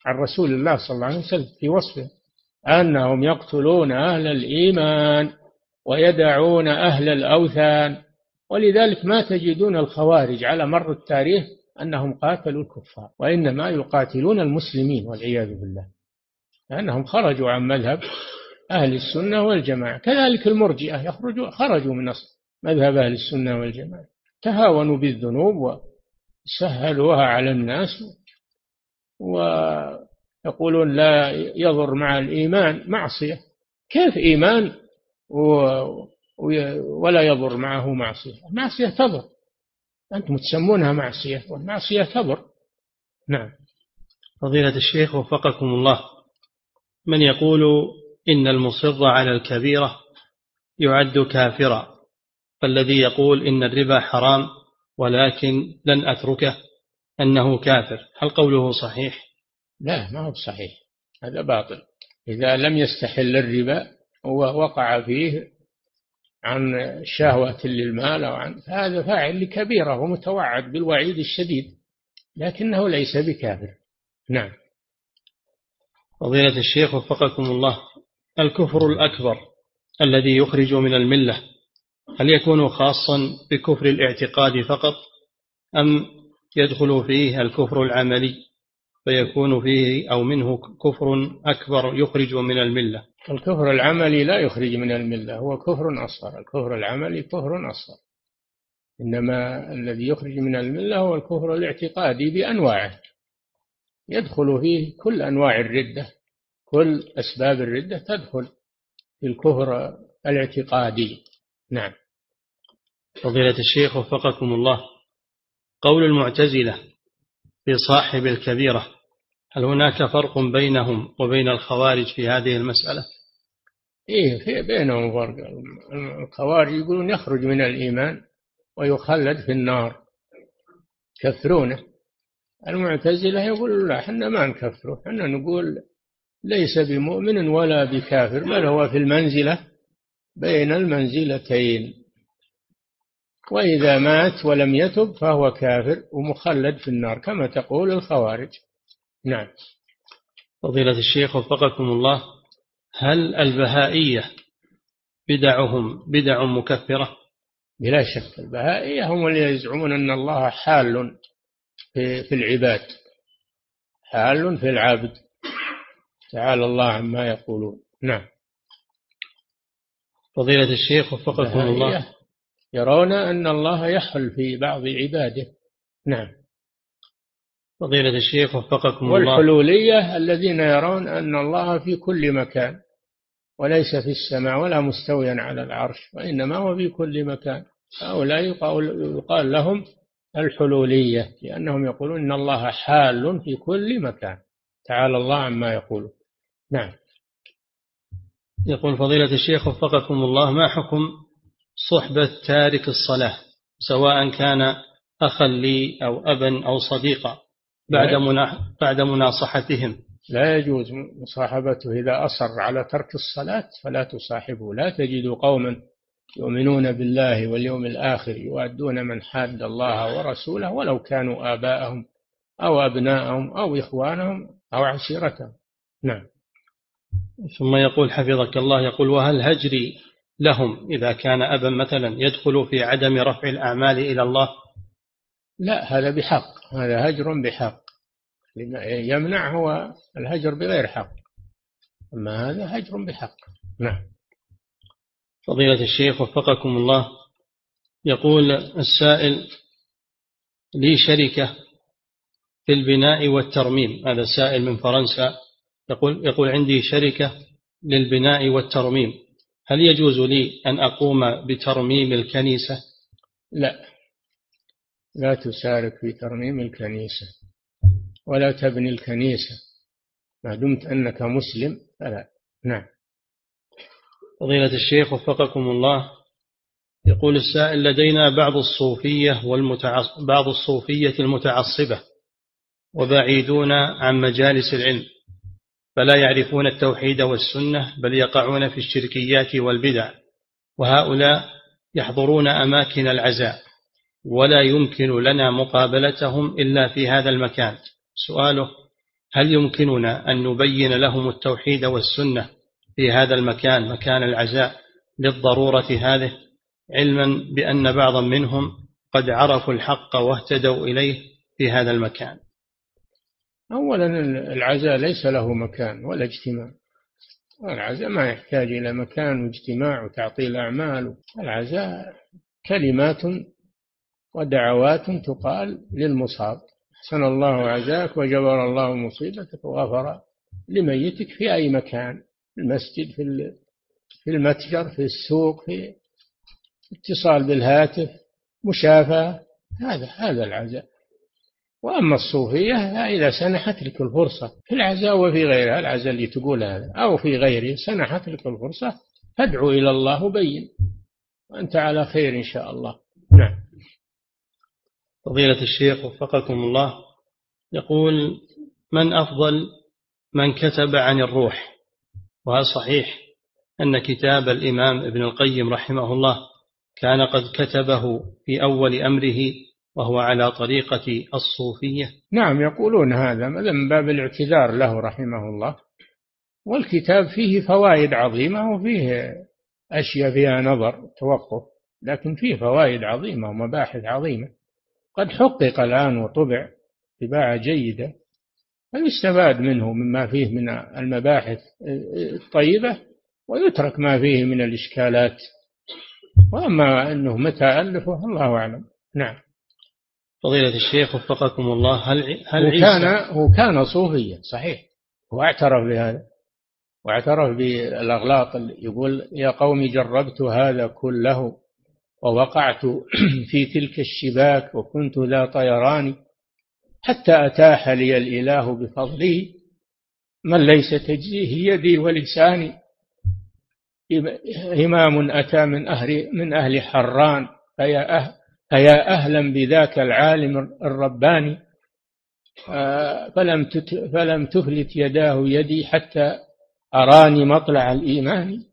عن رسول الله صلى الله عليه وسلم في وصفه أنهم يقتلون أهل الإيمان ويدعون أهل الأوثان. ولذلك ما تجدون الخوارج على مر التاريخ أنهم قاتلوا الكفار وإنما يقاتلون المسلمين والعياذ بالله لأنهم خرجوا عن مذهب أهل السنة والجماعة. كذلك المرجئة يخرجوا خرجوا من مذهب أهل السنة والجماعة. تهاونوا بالذنوب وسهلوها على الناس ويقولون لا يضر مع الإيمان معصية. كيف إيمان ولا يضر معه معصية؟ معصية تضر. أنتم تسمونها معصية والمعصية تضر. نعم. فضيلة الشيخ وفقكم الله. من يقول إن المصر على الكبيرة يعد كافرا فالذي يقول إن الربا حرام ولكن لن أتركه أنه كافر هل قوله صحيح؟ لا ما هو صحيح هذا باطل. إذا لم يستحل الربا ووقع فيه عن شهوة للمال أو عن هذا فاعل لكبيرة ومتوعد بالوعيد الشديد لكنه ليس بكافر. نعم. فضيلة الشيخ وفقكم الله. الكفر الأكبر الذي يخرج من الملة. هل يكون خاصا بكفر الاعتقاد فقط أم يدخل فيه الكفر العملي فيكون فيه أو منه كفر أكبر يخرج من الملة؟ الكفر العملي لا يخرج من الملة هو كفر أصغر. الكفر العملي كفر أصغر. إنما الذي يخرج من الملة هو الكفر الاعتقادي بأنواعه. يدخل فيه كل أنواع الردة كل أسباب الردة تدخل في الكفر الاعتقادي. نعم. فضيلة الشيخ وفقكم الله. قول المعتزلة في صاحب الكبيرة هل هناك فرق بينهم وبين الخوارج في هذه المسألة؟ إيه في بينهم فرق. الخوارج يقولون يخرج من الإيمان ويخلد في النار. كفرونه المعتزلة يقول لا إحنا ما نكفره. إحنا نقول ليس بمؤمن ولا بكافر. بل هو في المنزلة؟ بين المنزلتين. وإذا مات ولم يتب فهو كافر ومخلد في النار كما تقول الخوارج. نعم. فضيلة الشيخ وفقكم الله هل البهائية بدعهم بدع مكفرة؟ بلا شك البهائية هم اللي يزعمون أن الله حال في, في العباد حال في العبد. تعالى الله عما يقولون. نعم. فضيلة الشيخ وفقكم الله. يرون أن الله يحل في بعض عباده. نعم. فضيلة الشيخ وفقكم الله. والحلولية الذين يرون أن الله في كل مكان وليس في السماء ولا مستويا على العرش وإنما هو في كل مكان. هؤلاء يقال لهم الحلولية لأنهم يقولون إن الله حال في كل مكان. تعالى الله عما يقولون. نعم. يقول فضيلة الشيخ وفقكم الله ما حكم صحبة تارك الصلاة سواء كان أخا لي أو أبا أو صديقا بعد بعد مناصحتهم؟ لا يجوز مصاحبته إذا أصر على ترك الصلاة فلا تصاحبه لا تجد قوما يؤمنون بالله واليوم الآخر يؤدون من حاد الله ورسوله ولو كانوا آباءهم أو أبناءهم أو إخوانهم أو عشيرتهم. نعم. ثم يقول حفظك الله يقول وهل هجري لهم إذا كان أبا مثلا يدخل في عدم رفع الأعمال إلى الله؟ لا هذا بحق هذا هجر بحق. يمنع هو الهجر بغير حق. أما هذا هجر بحق. نعم. فضيلة الشيخ وفقكم الله يقول السائل لي شركة في البناء والترميم هذا سائل من فرنسا يقول يقول عندي شركة للبناء والترميم. هل يجوز لي أن أقوم بترميم الكنيسة؟ لا. لا تشارك في ترميم الكنيسة ولا تبني الكنيسة. ما دمت أنك مسلم فلا. نعم. فضيلة الشيخ وفقكم الله يقول السائل لدينا بعض الصوفية والمتعص... بعض الصوفية المتعصبة وبعيدون عن مجالس العلم. فلا يعرفون التوحيد والسنة بل يقعون في الشركيات والبدع. وهؤلاء يحضرون أماكن العزاء. ولا يمكن لنا مقابلتهم إلا في هذا المكان. سؤاله هل يمكننا أن نبين لهم التوحيد والسنة في هذا المكان مكان العزاء للضرورة هذه؟ علما بأن بعضا منهم قد عرفوا الحق واهتدوا إليه في هذا المكان. أولا العزاء ليس له مكان ولا اجتماع. العزاء ما يحتاج إلى مكان واجتماع وتعطيل أعمال. العزاء كلمات ودعوات تقال للمصاب. أحسن الله عزاك وجبر الله مصيبتك وغفر لميتك في أي مكان في المسجد في في المتجر في السوق في اتصال بالهاتف مشافاة هذا هذا العزاء. وأما الصوفية إذا سنحت لك الفرصة في العزاء وفي غيرها العزاء اللي تقول هذا أو في غيره سنحت لك الفرصة فادعو إلى الله وبين وأنت على خير إن شاء الله. نعم. فضيلة الشيخ وفقكم الله يقول من أفضل من كتب عن الروح؟ وهل صحيح أن كتاب الإمام ابن القيم رحمه الله كان قد كتبه في أول أمره وهو على طريقة الصوفية. نعم يقولون هذا من باب الاعتذار له رحمه الله. والكتاب فيه فوائد عظيمة وفيه أشياء فيها نظر توقف لكن فيه فوائد عظيمة ومباحث عظيمة. قد حقق الآن وطبع طباعة جيدة فيستفاد منه مما فيه من المباحث الطيبة ويترك ما فيه من الإشكالات. وأما أنه متى ألفه الله أعلم. نعم. فضيلة الشيخ وفقكم الله هل هل هو كان هو كان صوفيا صحيح. هو اعترف بهذا واعترف بالأغلاط يقول يا قوم جربت هذا كله ووقعت في تلك الشباك وكنت ذا طيران حتى أتاح لي الإله بفضله من ليس تجزيه يدي ولساني. إمام أتى من أهل من أهل حران فيا أهل فيا أهلا بذاك العالم الرباني؟ آه، فلم فلم تفلت يداه يدي حتى أراني مطلع الإيمان.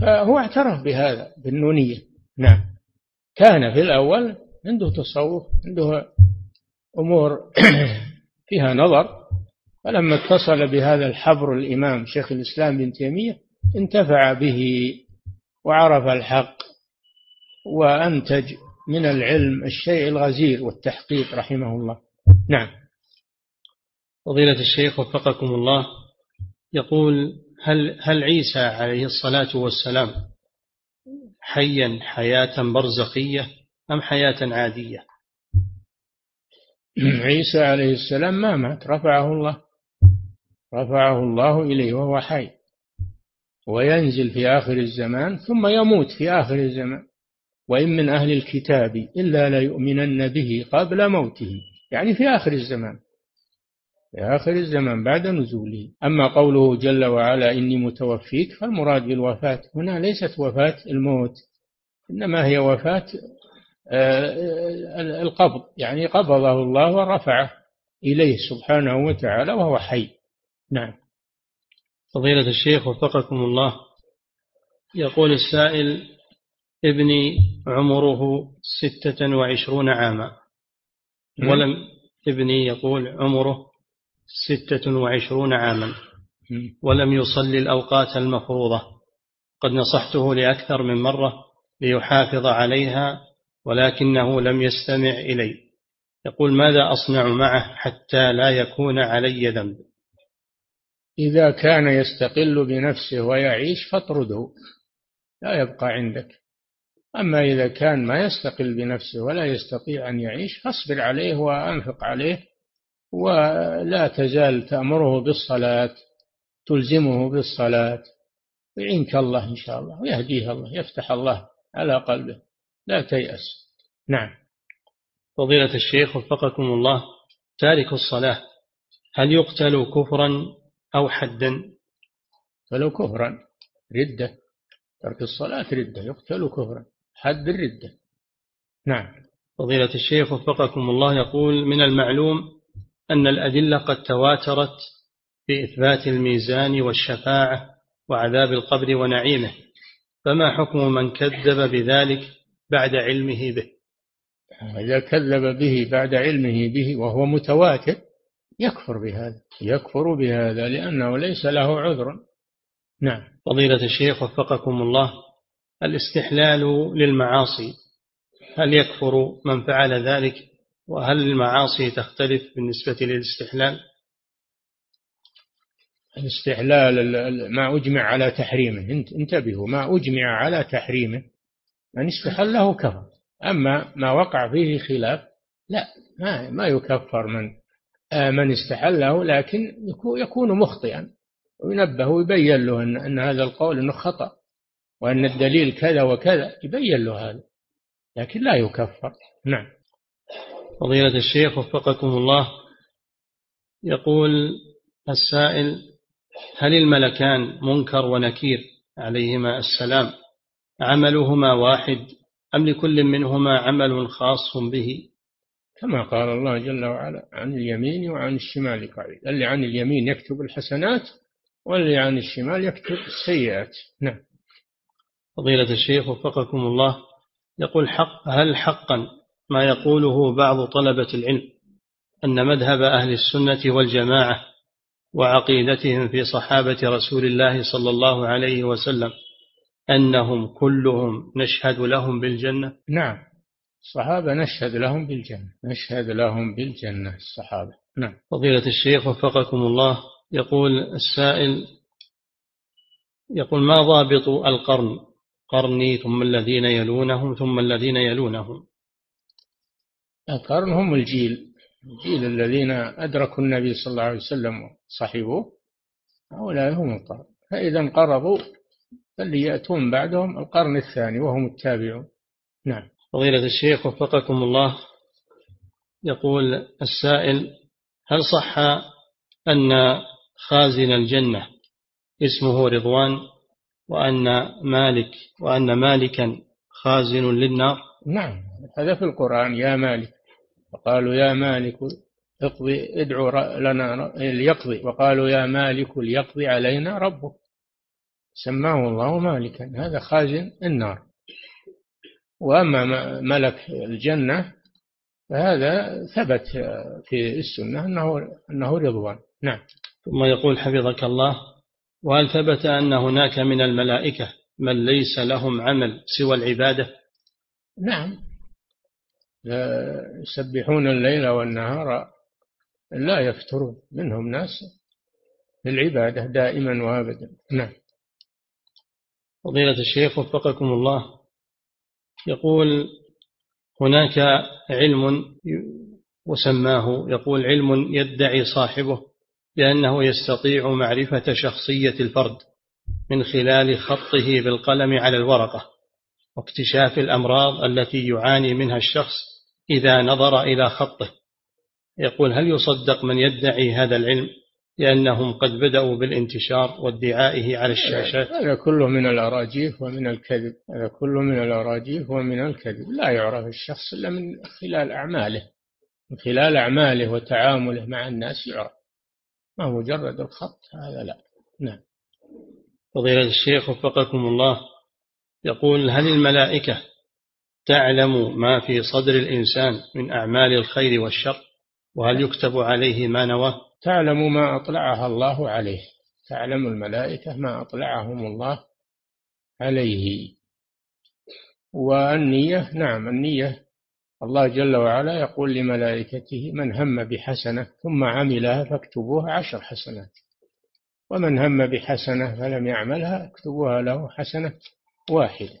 فهو اعترف بهذا بالنونية. نعم. كان في الأول عنده تصوف عنده أمور فيها نظر. فلما اتصل بهذا الحبر الإمام شيخ الإسلام بن تيمية انتفع به وعرف الحق وأنتج من العلم الشيء الغزير والتحقيق رحمه الله. نعم. فضيلة الشيخ وفقكم الله يقول هل هل عيسى عليه الصلاة والسلام حيا حياة برزخية أم حياة عادية؟ عيسى عليه السلام ما مات رفعه الله رفعه الله إليه وهو حي وينزل في آخر الزمان ثم يموت في آخر الزمان. وإن من أهل الكتاب إلا ليؤمنن به قبل موته. يعني في آخر الزمان. في آخر الزمان بعد نزوله. أما قوله جل وعلا إني متوفيك فالمراد بالوفاة. هنا ليست وفاة الموت. إنما هي وفاة آه، القبض. يعني قبضه الله ورفعه إليه سبحانه وتعالى وهو حي. نعم. فضيلة الشيخ وفقكم الله. يقول السائل ابني عمره ستة وعشرون عاما. ولم ابني يقول عمره ستة وعشرون عاما. ولم يصلي الأوقات المفروضة. قد نصحته لأكثر من مرة ليحافظ عليها ولكنه لم يستمع إلي. يقول ماذا أصنع معه حتى لا يكون علي ذنب؟ إذا كان يستقل بنفسه ويعيش فاطرده. لا يبقى عندك. أما إذا كان ما يستقل بنفسه ولا يستطيع أن يعيش فاصبر عليه وأنفق عليه ولا تزال تأمره بالصلاة تلزمه بالصلاة. يعينك الله إن شاء الله ويهديه الله يفتح الله على قلبه. لا تيأس. نعم. فضيلة الشيخ وفقكم الله تارك الصلاة هل يقتل كفرا أو حدا؟ فلو كفرا ردة. ترك الصلاة ردة يقتل كفرا. حد الردة. نعم. فضيلة الشيخ وفقكم الله يقول من المعلوم أن الأدلة قد تواترت في إثبات الميزان والشفاعة وعذاب القبر ونعيمه فما حكم من كذب بذلك بعد علمه به؟ إذا كذب به بعد علمه به وهو متواتر يكفر بهذا يكفر بهذا لأنه ليس له عذر. نعم. فضيلة الشيخ وفقكم الله الاستحلال للمعاصي. هل يكفر من فعل ذلك؟ وهل المعاصي تختلف بالنسبة للاستحلال؟ الاستحلال ما أجمع على تحريمه. انتبهوا ما أجمع على تحريمه من استحله كفر. أما ما وقع فيه خلاف لا ما ما يكفر من آه، من استحله لكن يكون مخطئا. وينبه ويبين له أن, هذا القول أنه خطأ. وأن الدليل كذا وكذا يبين له هذا لكن لا يكفر. نعم. فضيلة الشيخ وفقكم الله يقول السائل هل الملكان منكر ونكير؟ عليهما السلام. عملهما واحد أم لكل منهما عمل خاص به؟ كما قال الله جل وعلا عن اليمين وعن الشمال قعيد اللي عن اليمين يكتب الحسنات واللي عن الشمال يكتب السيئات. نعم. فضيلة الشيخ وفقكم الله يقول حق هل حقا ما يقوله بعض طلبة العلم أن مذهب أهل السنة والجماعة وعقيدتهم في صحابة رسول الله صلى الله عليه وسلم أنهم كلهم نشهد لهم بالجنة؟ نعم. الصحابة نشهد لهم بالجنة. نشهد لهم بالجنة الصحابة. نعم. فضيلة الشيخ وفقكم الله يقول السائل يقول ما ضابط القرن قرني ثم الذين يلونهم ثم الذين يلونهم. القرن هم الجيل الجيل الذين أدركوا النبي صلى الله عليه وسلم وصحبوه هؤلاء هم القرن. فإذا انقرضوا فاللي يأتون بعدهم القرن الثاني وهم التابعون. نعم. فضيلة الشيخ وفقكم الله يقول السائل هل صح أن خازن الجنة اسمه رضوان؟ وأن مالك وأن مالكا خازن للنار. نعم هذا في القرآن يا مالك. وقالوا يا مالك اقضي ادعو لنا ليقضي. وقالوا يا مالك ليقضي علينا ربك. سماه الله مالكا هذا خازن النار. وأما ملك الجنة فهذا ثبت في السنة أنه أنه رضوان. نعم. ثم يقول حفظك الله. وهل ثبت أن هناك من الملائكة من ليس لهم عمل سوى العبادة؟ نعم. يسبحون الليل والنهار لا يفترون منهم ناس للعبادة دائما وابدا. نعم. فضيلة الشيخ وفقكم الله يقول هناك علم وسماه يقول علم يدعي صاحبه بأنه يستطيع معرفة شخصية الفرد من خلال خطه بالقلم على الورقة واكتشاف الأمراض التي يعاني منها الشخص إذا نظر إلى خطه. يقول هل يصدق من يدعي هذا العلم لأنهم قد بدأوا بالانتشار وادعائه على الشاشات؟ هذا كله من الأراجيف ومن الكذب. هذا كله من الأراجيف ومن الكذب. لا يعرف الشخص إلا من خلال أعماله من خلال أعماله وتعامله مع الناس يعرف. ما مجرد الخط؟ هذا لا. نعم. فضيلة الشيخ وفقكم الله يقول هل الملائكة تعلم ما في صدر الإنسان من أعمال الخير والشر؟ وهل يكتب عليه ما نواه؟ تعلم ما أطلعها الله عليه. تعلم الملائكة ما أطلعهم الله عليه. والنية؟ نعم النية الله جل وعلا يقول لملائكته من هم بحسنة ثم عملها فاكتبوها عشر حسنات. ومن هم بحسنة فلم يعملها اكتبوها له حسنة واحدة.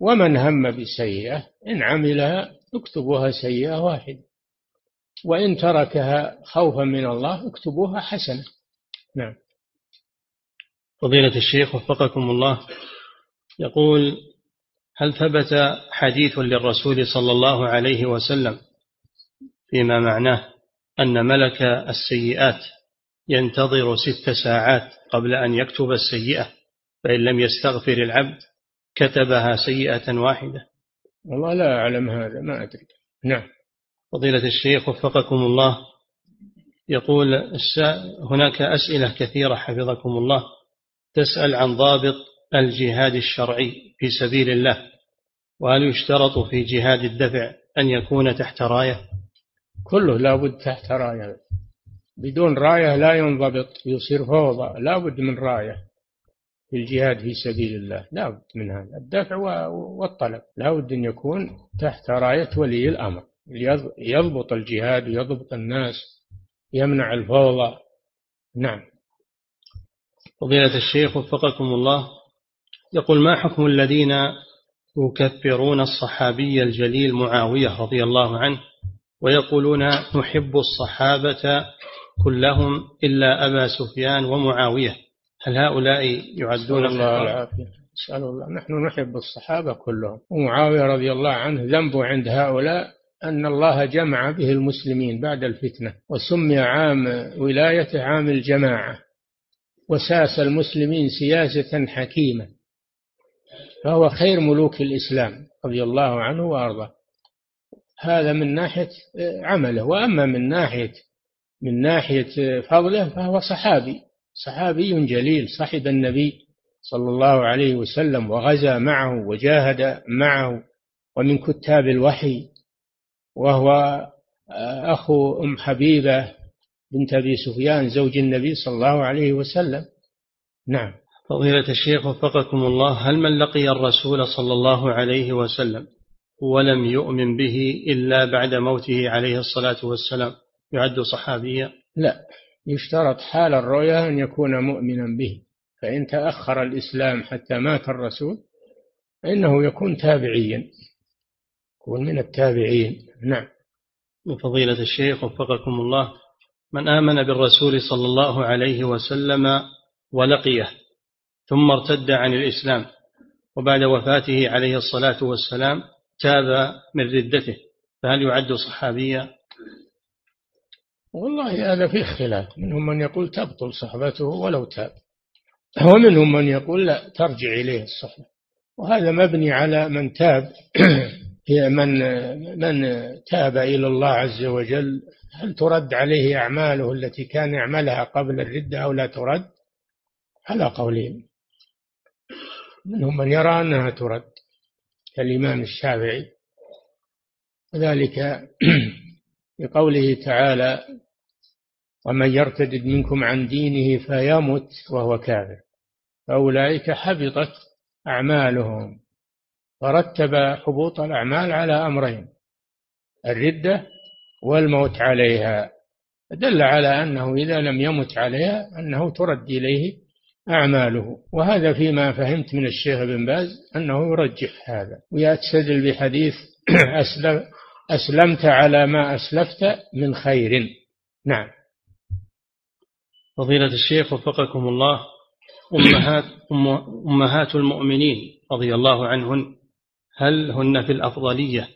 ومن هم بسيئة إن عملها اكتبوها سيئة واحدة. وإن تركها خوفا من الله اكتبوها حسنة. نعم. فضيلة الشيخ وفقكم الله يقول هل ثبت حديث للرسول صلى الله عليه وسلم فيما معناه أن ملك السيئات ينتظر ست ساعات قبل أن يكتب السيئة فإن لم يستغفر العبد كتبها سيئة واحدة؟ والله لا أعلم هذا ما أدري. نعم. فضيلة الشيخ وفقكم الله يقول هناك أسئلة كثيرة حفظكم الله تسأل عن ضابط الجهاد الشرعي. في سبيل الله وهل يشترط في جهاد الدفع أن يكون تحت راية؟ كله لا بد تحت راية. بدون راية لا ينضبط يصير فوضى لا بد من راية في الجهاد في سبيل الله. لا بد من هذا. الدفع والطلب. لا بد أن يكون تحت راية ولي الأمر. يضبط الجهاد ويضبط الناس يمنع الفوضى. نعم. فضيلة الشيخ وفقكم الله يقول ما حكم الذين يكفرون الصحابي الجليل معاوية رضي الله عنه ويقولون نحب الصحابة كلهم إلا أبا سفيان ومعاوية؟ هل هؤلاء يعدون الله العافية. نسأل الله. نحن نحب الصحابة كلهم. ومعاوية رضي الله عنه ذنبه عند هؤلاء أن الله جمع به المسلمين بعد الفتنة وسمي عام ولاية عام الجماعة وساس المسلمين سياسة حكيمة. فهو خير ملوك الإسلام رضي الله عنه وأرضاه. هذا من ناحية عمله وأما من ناحية من ناحية فضله فهو صحابي صحابي جليل صحب النبي صلى الله عليه وسلم وغزا معه وجاهد معه ومن كتاب الوحي وهو أخو أم حبيبة بنت أبي سفيان زوج النبي صلى الله عليه وسلم. نعم. فضيلة الشيخ وفقكم الله هل من لقي الرسول صلى الله عليه وسلم ولم يؤمن به إلا بعد موته عليه الصلاة والسلام يعد صحابيا؟ لا يشترط حال الرؤيا أن يكون مؤمنا به فإن تأخر الإسلام حتى مات الرسول فإنه يكون تابعيا يكون من التابعين. نعم. من فضيلة الشيخ وفقكم الله من آمن بالرسول صلى الله عليه وسلم ولقيه ثم ارتد عن الإسلام وبعد وفاته عليه الصلاة والسلام تاب من ردته. فهل يعد صحابيا؟ والله هذا فيه خلاف منهم من يقول تبطل صحبته ولو تاب. ومنهم من يقول لا ترجع إليه الصحبة. وهذا مبني على من تاب. من من تاب إلى الله عز وجل. هل ترد عليه أعماله التي كان يعملها قبل الردة أو لا ترد؟ على قولين منهم من يرى أنها ترد كالإمام الشافعي. وذلك بقوله تعالى ومن يرتد منكم عن دينه فيمت وهو كافر. فأولئك حبطت أعمالهم فرتب حبوط الأعمال على أمرين الردة والموت عليها. دل على أنه إذا لم يمت عليها أنه ترد إليه أعماله. وهذا فيما فهمت من الشيخ بن باز أنه يرجح هذا ويستدل بحديث أسلم أسلمت على ما أسلفت من خير. نعم. فضيلة الشيخ وفقكم الله أمهات أمهات المؤمنين رضي الله عنهن هل هن في الأفضلية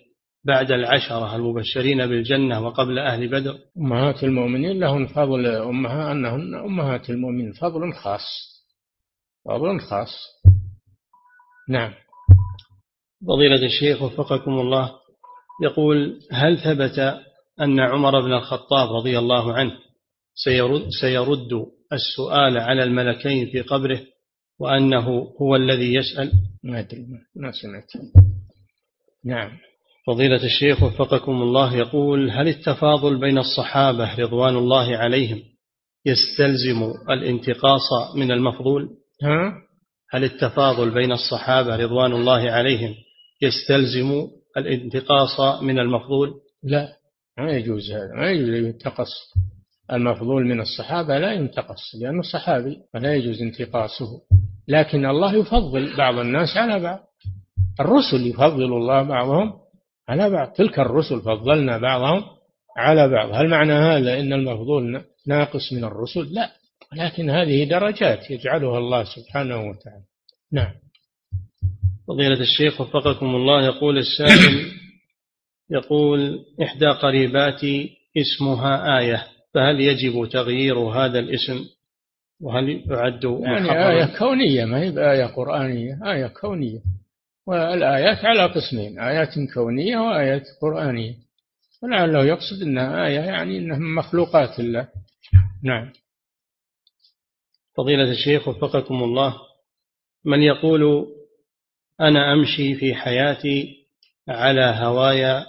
بعد العشرة المبشرين بالجنة وقبل أهل بدر؟ أمهات المؤمنين لهن فضل أمها أنهن أمهات المؤمنين فضل خاص. فضل خاص نعم. فضيلة الشيخ وفقكم الله يقول هل ثبت أن عمر بن الخطاب رضي الله عنه سيرد, سيرد السؤال على الملكين في قبره وأنه هو الذي يسأل؟ ما أدري ما سمعت. نعم. فضيلة الشيخ وفقكم الله يقول هل التفاضل بين الصحابة رضوان الله عليهم يستلزم الانتقاص من المفضول؟ هل التفاضل بين الصحابة رضوان الله عليهم يستلزم الانتقاص من المفضول؟ لا ما يجوز هذا ما يجوز ينتقص المفضول من الصحابة لا ينتقص لأنه صحابي فلا يجوز انتقاصه. لكن الله يفضل بعض الناس على بعض. الرسل يفضل الله بعضهم على بعض. تلك الرسل فضلنا بعضهم على بعض. هل معنى هذا أن المفضول ناقص من الرسل؟ لا. لكن هذه درجات يجعلها الله سبحانه وتعالى. نعم. فضيلة الشيخ وفقكم الله يقول السائل يقول إحدى قريباتي اسمها آية فهل يجب تغيير هذا الاسم؟ وهل يعد يعني آية كونية ما هي بآية قرآنية آية كونية. والآيات على قسمين آيات كونية وآيات قرآنية. ولعله يقصد أنها آية يعني أنها من مخلوقات الله نعم. فضيلة الشيخ وفقكم الله من يقول أنا أمشي في حياتي على هوايا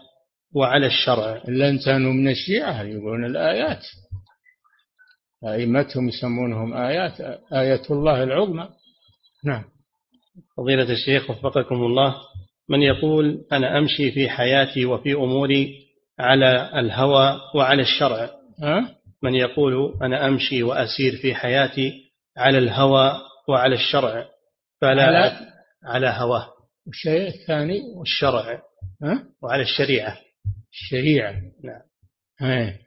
وعلى الشرع. كانوا من الشيعة يقولون الآيات. أئمتهم يسمونهم آيات آية الله العظمى. نعم. فضيلة الشيخ وفقكم الله من يقول أنا أمشي في حياتي وفي أموري على الهوى وعلى الشرع. ها؟ من يقول أنا أمشي وأسير في حياتي على الهوى وعلى الشرع فلا على, على هواه. والشيء الثاني. والشرع. ها؟ وعلى الشريعة. الشريعة. نعم. إيه.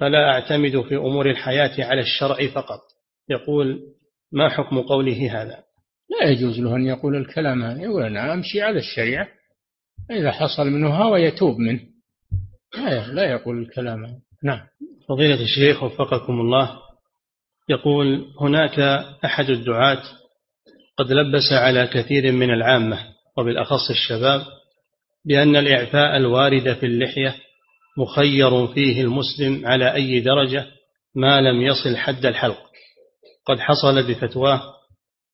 فلا أعتمد في أمور الحياة على الشرع فقط. يقول ما حكم قوله هذا؟ لا يجوز له أن يقول الكلام هذا. يقول أنا أمشي على الشريعة. إذا حصل منه هوى يتوب منه. لا لا يقول الكلام هذا. نعم. فضيلة الشيخ وفقكم الله. يقول هناك أحد الدعاة قد لبس على كثير من العامة وبالأخص الشباب بأن الإعفاء الوارد في اللحية مخير فيه المسلم على أي درجة ما لم يصل حد الحلق. قد حصل بفتواه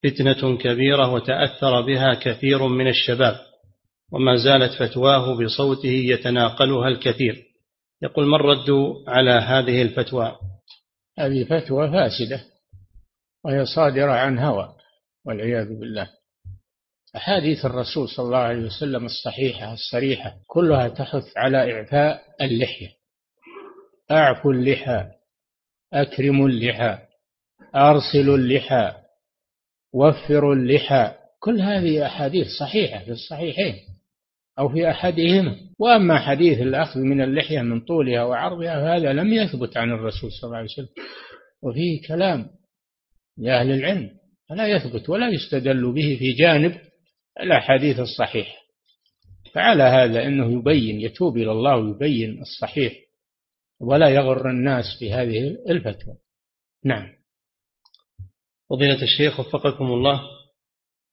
فتنة كبيرة وتأثر بها كثير من الشباب وما زالت فتواه بصوته يتناقلها الكثير. يقول ما الرد على هذه الفتوى؟ هذه فتوى فاسدة وهي صادرة عن هوى والعياذ بالله. أحاديث الرسول صلى الله عليه وسلم الصحيحة الصريحة كلها تحث على إعفاء اللحية. أعفوا اللحى أكرموا اللحى أرسلوا اللحى وفروا اللحى. كل هذه أحاديث صحيحة في الصحيحين. أو في أحدهما. وأما حديث الأخذ من اللحية من طولها وعرضها فهذا لم يثبت عن الرسول صلى الله عليه وسلم. وفيه كلام لأهل العلم فلا يثبت ولا يستدل به في جانب الأحاديث الصحيحة. فعلى هذا أنه يبين يتوب إلى الله ويبين الصحيح ولا يغر الناس بهذه الفتوى. نعم. فضيلة الشيخ وفقكم الله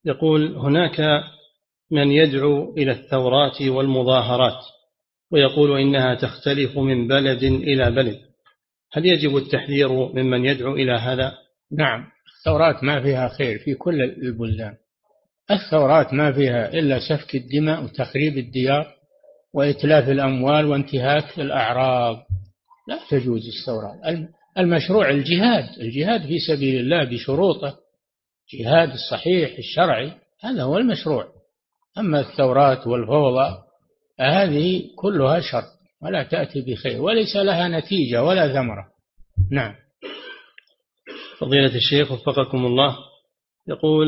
يقول هناك من يدعو إلى الثورات والمظاهرات ويقول إنها تختلف من بلد إلى بلد. هل يجب التحذير ممن يدعو إلى هذا؟ نعم الثورات ما فيها خير في كل البلدان. الثورات ما فيها إلا سفك الدماء وتخريب الديار وإتلاف الأموال وانتهاك الأعراض. لا تجوز الثورات. المشروع الجهاد الجهاد في سبيل الله بشروطه. جهاد الصحيح الشرعي هذا هو المشروع. أما الثورات والفوضى هذه كلها شر ولا تأتي بخير وليس لها نتيجة ولا ثمرة. نعم. فضيلة الشيخ وفقكم الله يقول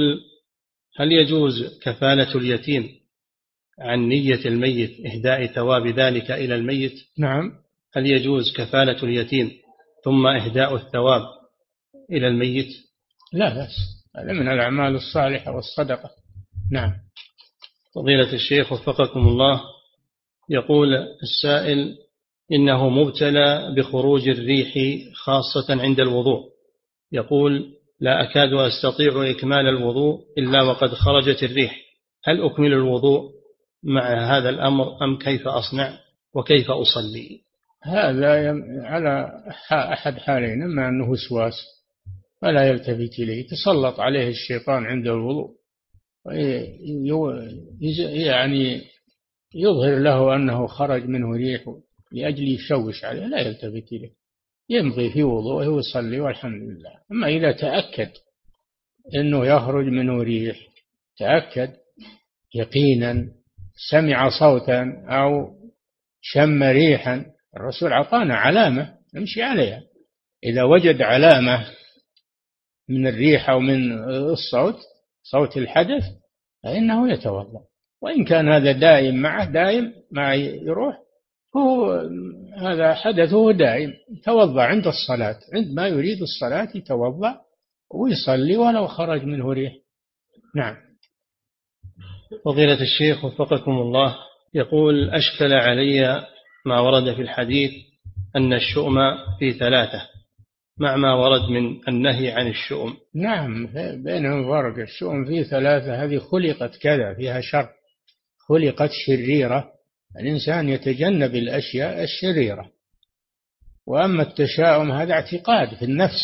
هل يجوز كفالة اليتيم عن نية الميت إهداء ثواب ذلك إلى الميت؟ نعم. هل يجوز كفالة اليتيم ثم إهداء الثواب إلى الميت؟ لا بأس هذا من الأعمال الصالحة والصدقة. نعم. فضيلة الشيخ وفقكم الله يقول السائل إنه مبتلى بخروج الريح خاصة عند الوضوء. يقول لا أكاد أستطيع إكمال الوضوء إلا وقد خرجت الريح. هل أكمل الوضوء مع هذا الأمر أم كيف أصنع وكيف أصلي؟ هذا على أحد حالين إما أنه وسواس فلا يلتفت إليه تسلط عليه الشيطان عند الوضوء. يعني يظهر له أنه خرج منه ريح لأجل يشوش عليه لا يلتفت إليه. يمضي في وضوءه ويصلي والحمد لله. أما إذا تأكد أنه يخرج منه ريح تأكد يقينا سمع صوتا أو شم ريحا الرسول أعطانا علامة نمشي عليها. إذا وجد علامة من الريح أو من الصوت صوت الحدث فإنه يتوضأ. وإن كان هذا دائم معه دائم ما يروح هو هذا حدثه دائم. توضأ عند الصلاة عندما يريد الصلاة يتوضأ ويصلي ولو خرج منه ريح. نعم. فضيلة الشيخ وفقكم الله يقول أشكل علي ما ورد في الحديث أن الشؤم في ثلاثة. مع ما ورد من النهي عن الشؤم. نعم بينهم فرق الشؤم في ثلاثة. هذه خلقت كذا فيها شر. خلقت شريرة. الإنسان يتجنب الأشياء الشريرة. وأما التشاؤم هذا اعتقاد في النفس.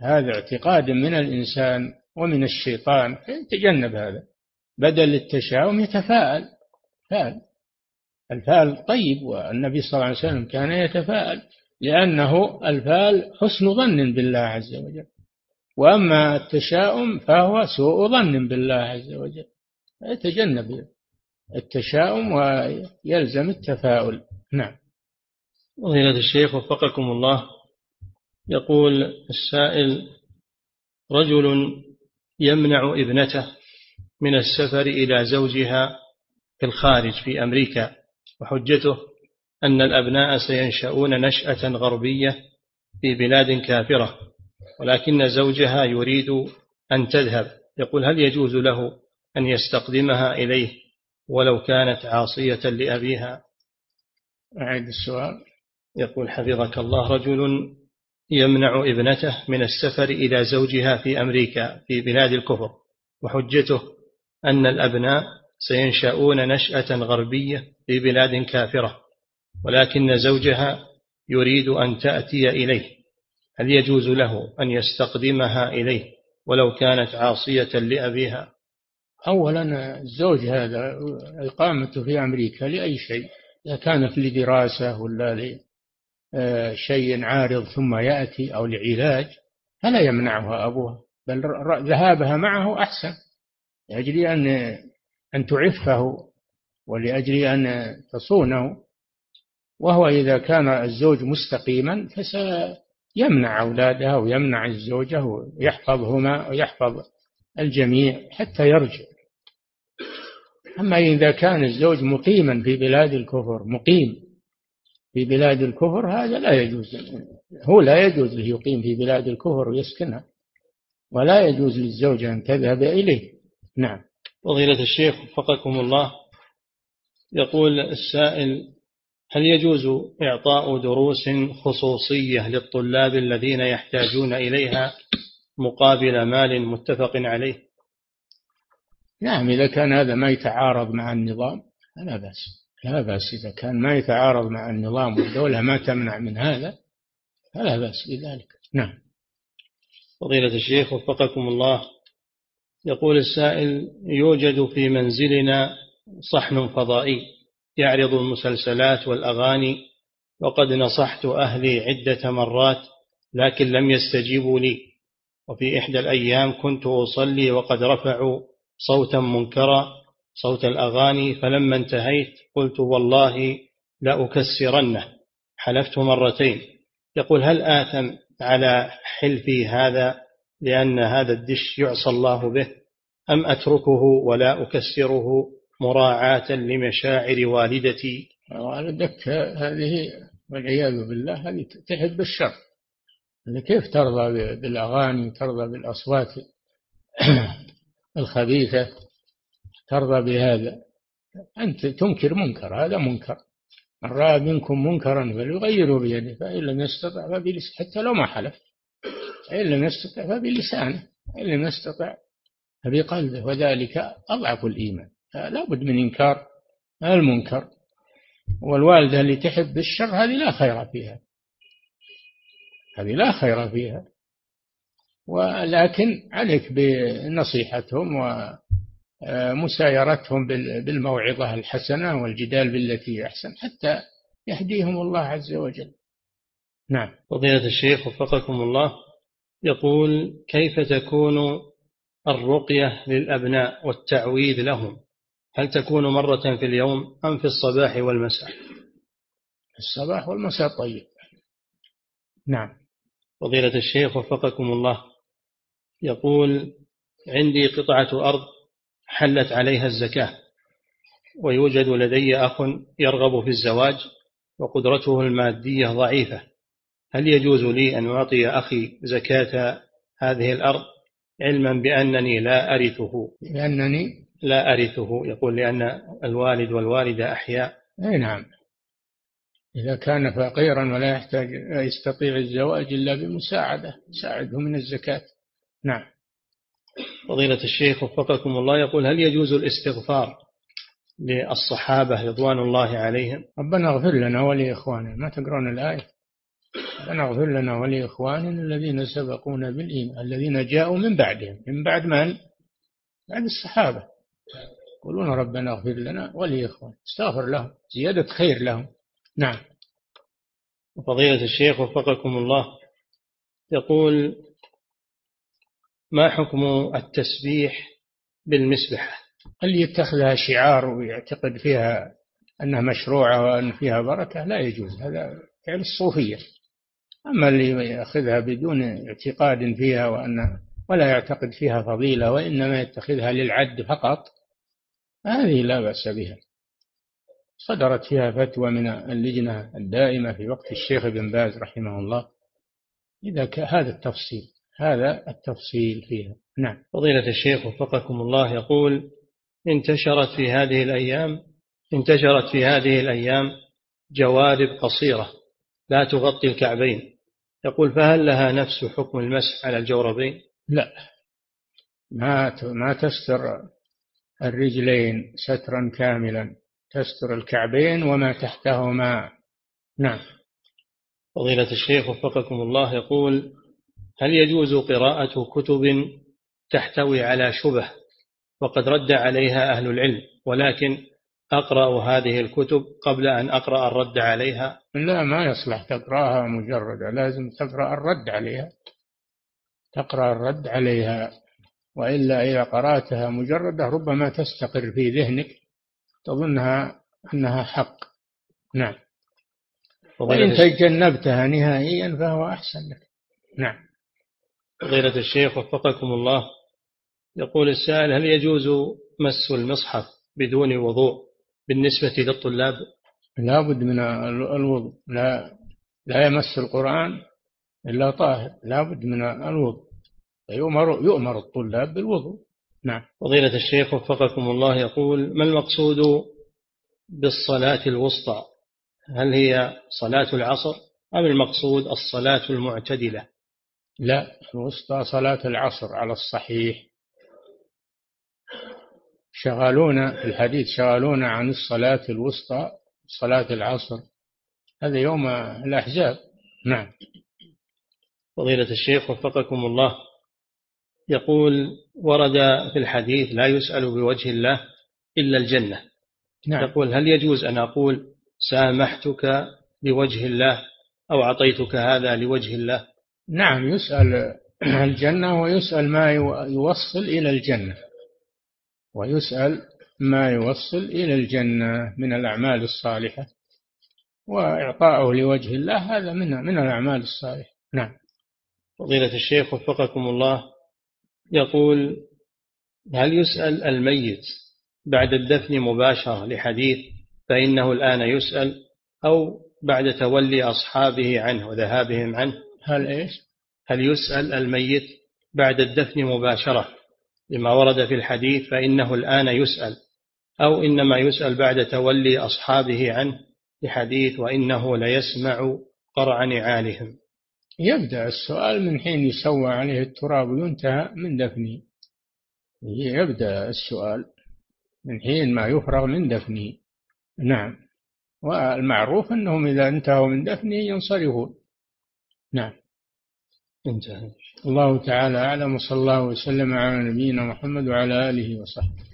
هذا اعتقاد من الإنسان ومن الشيطان. يتجنب هذا. بدل التشاؤم يتفاءل. فعل الفال طيب والنبي صلى الله عليه وسلم كان يتفاءل. لأنه الفال حسن ظن بالله عز وجل. وأما التشاؤم فهو سوء ظن بالله عز وجل. يتجنب التشاؤم ويلزم التفاؤل. نعم. فضيلة الشيخ وفقكم الله. يقول السائل رجل يمنع ابنته من السفر إلى زوجها في الخارج في أمريكا وحجته أن الأبناء سينشأون نشأة غربية في بلاد كافرة ولكن زوجها يريد أن تذهب. يقول هل يجوز له أن يستقدمها إليه ولو كانت عاصية لأبيها؟ أعيد السؤال. يقول حفظك الله رجل يمنع ابنته من السفر إلى زوجها في أمريكا في بلاد الكفر. وحجته أن الأبناء سينشأون نشأة غربية في بلاد كافرة. ولكن زوجها يريد أن تأتي إليه هل يجوز له أن يستقدمها إليه ولو كانت عاصية لأبيها؟ أولا الزوج هذا إقامته في أمريكا لأي شيء إذا كانت لدراسة ولا لشيء عارض ثم يأتي أو لعلاج فلا يمنعها أبوها بل ذهابها معه أحسن لأجل أن أن تعفه ولأجل أن تصونه. وهو إذا كان الزوج مستقيما فسيمنع أولادها ويمنع الزوجة ويحفظهما ويحفظ الجميع حتى يرجع. أما إذا كان الزوج مقيما في بلاد الكفر مقيم في بلاد الكفر هذا لا يجوز هو لا يجوز له يقيم في بلاد الكفر ويسكنها ولا يجوز للزوجة أن تذهب إليه. نعم. فضيلة الشيخ وفقكم الله يقول السائل هل يجوز إعطاء دروس خصوصية للطلاب الذين يحتاجون إليها مقابل مال متفق عليه؟ نعم إذا كان هذا ما يتعارض مع النظام فلا بأس لا بأس. إذا كان ما يتعارض مع النظام والدولة ما تمنع من هذا فلا بأس بذلك. نعم. فضيلة الشيخ وفقكم الله. يقول السائل يوجد في منزلنا صحن فضائي. يعرض المسلسلات والأغاني وقد نصحت أهلي عدة مرات لكن لم يستجيبوا لي. وفي إحدى الأيام كنت أصلي وقد رفعوا صوتا منكرا صوت الأغاني فلما انتهيت قلت والله لأكسرنه. حلفت مرتين. يقول هل آثم على حلفي هذا لأن هذا الدش يعصى الله به؟ أم أتركه ولا أكسره؟ مراعاة لمشاعر والدتي. والدك هذه والعياذ بالله هذه تحب الشر كيف ترضى بالأغاني ترضى بالأصوات الخبيثة ترضى بهذا؟ أنت تنكر منكر هذا منكر. من رأى منكم منكرا فليغيره بيده فإن لم يستطع فبلسانه حتى لو ما حلف. فإن لم يستطع فبلسانه فإن لم يستطع فبقلبه. وذلك أضعف الإيمان. لا بد من إنكار المنكر والوالدة اللي تحب الشر هذه لا خير فيها هذه لا خير فيها ولكن عليك بنصيحتهم ومسايرتهم بالموعظة الحسنة والجدال بالتي أحسن حتى يهديهم الله عز وجل. نعم. فضيلة الشيخ وفقكم الله يقول كيف تكون الرقية للأبناء والتعويذ لهم؟ هل تكون مرة في اليوم أم في الصباح والمساء؟ الصباح والمساء طيب. نعم. فضيلة الشيخ وفقكم الله. يقول عندي قطعة أرض حلت عليها الزكاة ويوجد لدي أخ يرغب في الزواج وقدرته المادية ضعيفة. هل يجوز لي أن أعطي أخي زكاة هذه الأرض علما بأنني لا أرثه؟ لأنني لا أرثه. يقول لأن الوالد والوالدة أحياء. أي نعم. إذا كان فقيرا ولا يحتاج لا يستطيع الزواج إلا بمساعدة ساعده من الزكاة. نعم. فضيلة الشيخ وفقكم الله يقول هل يجوز الاستغفار للصحابة رضوان الله عليهم؟ ربنا اغفر لنا ولإخواننا. ما تقرون الآية؟ ربنا اغفر لنا ولإخواننا الذين سبقونا بالإيمان الذين جاءوا من بعدهم. من بعد من؟ بعد الصحابة. يقولون ربنا اغفر لنا ولإخوان استغفر لهم زيادة خير لهم. نعم. فضيلة الشيخ وفقكم الله. يقول ما حكم التسبيح بالمسبحة؟ اللي يتخذها شعار ويعتقد فيها أنها مشروعة وأن فيها بركة؟ لا يجوز هذا فعل الصوفية. أما اللي يأخذها بدون اعتقاد فيها وأن ولا يعتقد فيها فضيلة وإنما يتخذها للعد فقط هذه لا بأس بها. صدرت فيها فتوى من اللجنة الدائمة في وقت الشيخ بن باز رحمه الله. إذا هذا التفصيل هذا التفصيل فيها. نعم. فضيلة الشيخ وفقكم الله يقول انتشرت في هذه الأيام انتشرت في هذه الأيام جوارب قصيرة لا تغطي الكعبين. يقول فهل لها نفس حكم المسح على الجوربين؟ لا. ما ما تستر الرجلين سترا كاملا. تستر الكعبين وما تحتهما. نعم. فضيلة الشيخ وفقكم الله يقول هل يجوز قراءة كتب تحتوي على شبه وقد رد عليها أهل العلم ولكن أقرأ هذه الكتب قبل أن أقرأ الرد عليها؟ لا ما يصلح تقرأها مجردة لازم تقرأ الرد عليها. تقرأ الرد عليها وإلا إذا قرأتها مجردة ربما تستقر في ذهنك تظنها أنها حق. نعم. وإن تجنبتها نهائيا فهو أحسن لك. نعم. فضيلة الشيخ وفقكم الله يقول السائل هل يجوز مس المصحف بدون وضوء بالنسبة للطلاب؟ لا بد من الوضوء. لا لا يمس القرآن إلا طاهر. لا بد من الوضوء. يؤمر يؤمر الطلاب بالوضوء. نعم. فضيلة الشيخ وفقكم الله يقول ما المقصود بالصلاة الوسطى؟ هل هي صلاة العصر أم المقصود الصلاة المعتدلة؟ لا الوسطى صلاة العصر على الصحيح. شغالون في الحديث شغالون عن الصلاة الوسطى صلاة العصر. هذا يوم الأحزاب. نعم. فضيلة الشيخ وفقكم الله يقول ورد في الحديث لا يسأل بوجه الله إلا الجنة. نعم. يقول هل يجوز أن أقول سامحتك لوجه الله أو أعطيتك هذا لوجه الله؟ نعم يسأل الجنة ويسأل ما يوصل إلى الجنة. ويسأل ما يوصل إلى الجنة من الأعمال الصالحة. وإعطاؤه لوجه الله هذا من من الأعمال الصالحة. نعم. فضيلة الشيخ وفقكم الله يقول هل يسأل الميت بعد الدفن مباشرة لحديث فإنه الآن يسأل أو بعد تولي أصحابه عنه وذهابهم عنه؟ هل إيش؟ هل يسأل الميت بعد الدفن مباشرة لما ورد في الحديث فإنه الآن يسأل أو إنما يسأل بعد تولي أصحابه عنه لحديث وإنه ليسمع قرع نعالهم؟ يبدأ السؤال من حين يسوى عليه التراب وينتهى من دفنه. يبدأ السؤال من حين ما يفرغ من دفنه. نعم. والمعروف أنهم إذا انتهوا من دفنه ينصرفون. نعم. انتهى. الله تعالى أعلم وصلى الله وسلم على نبينا محمد وعلى آله وصحبه.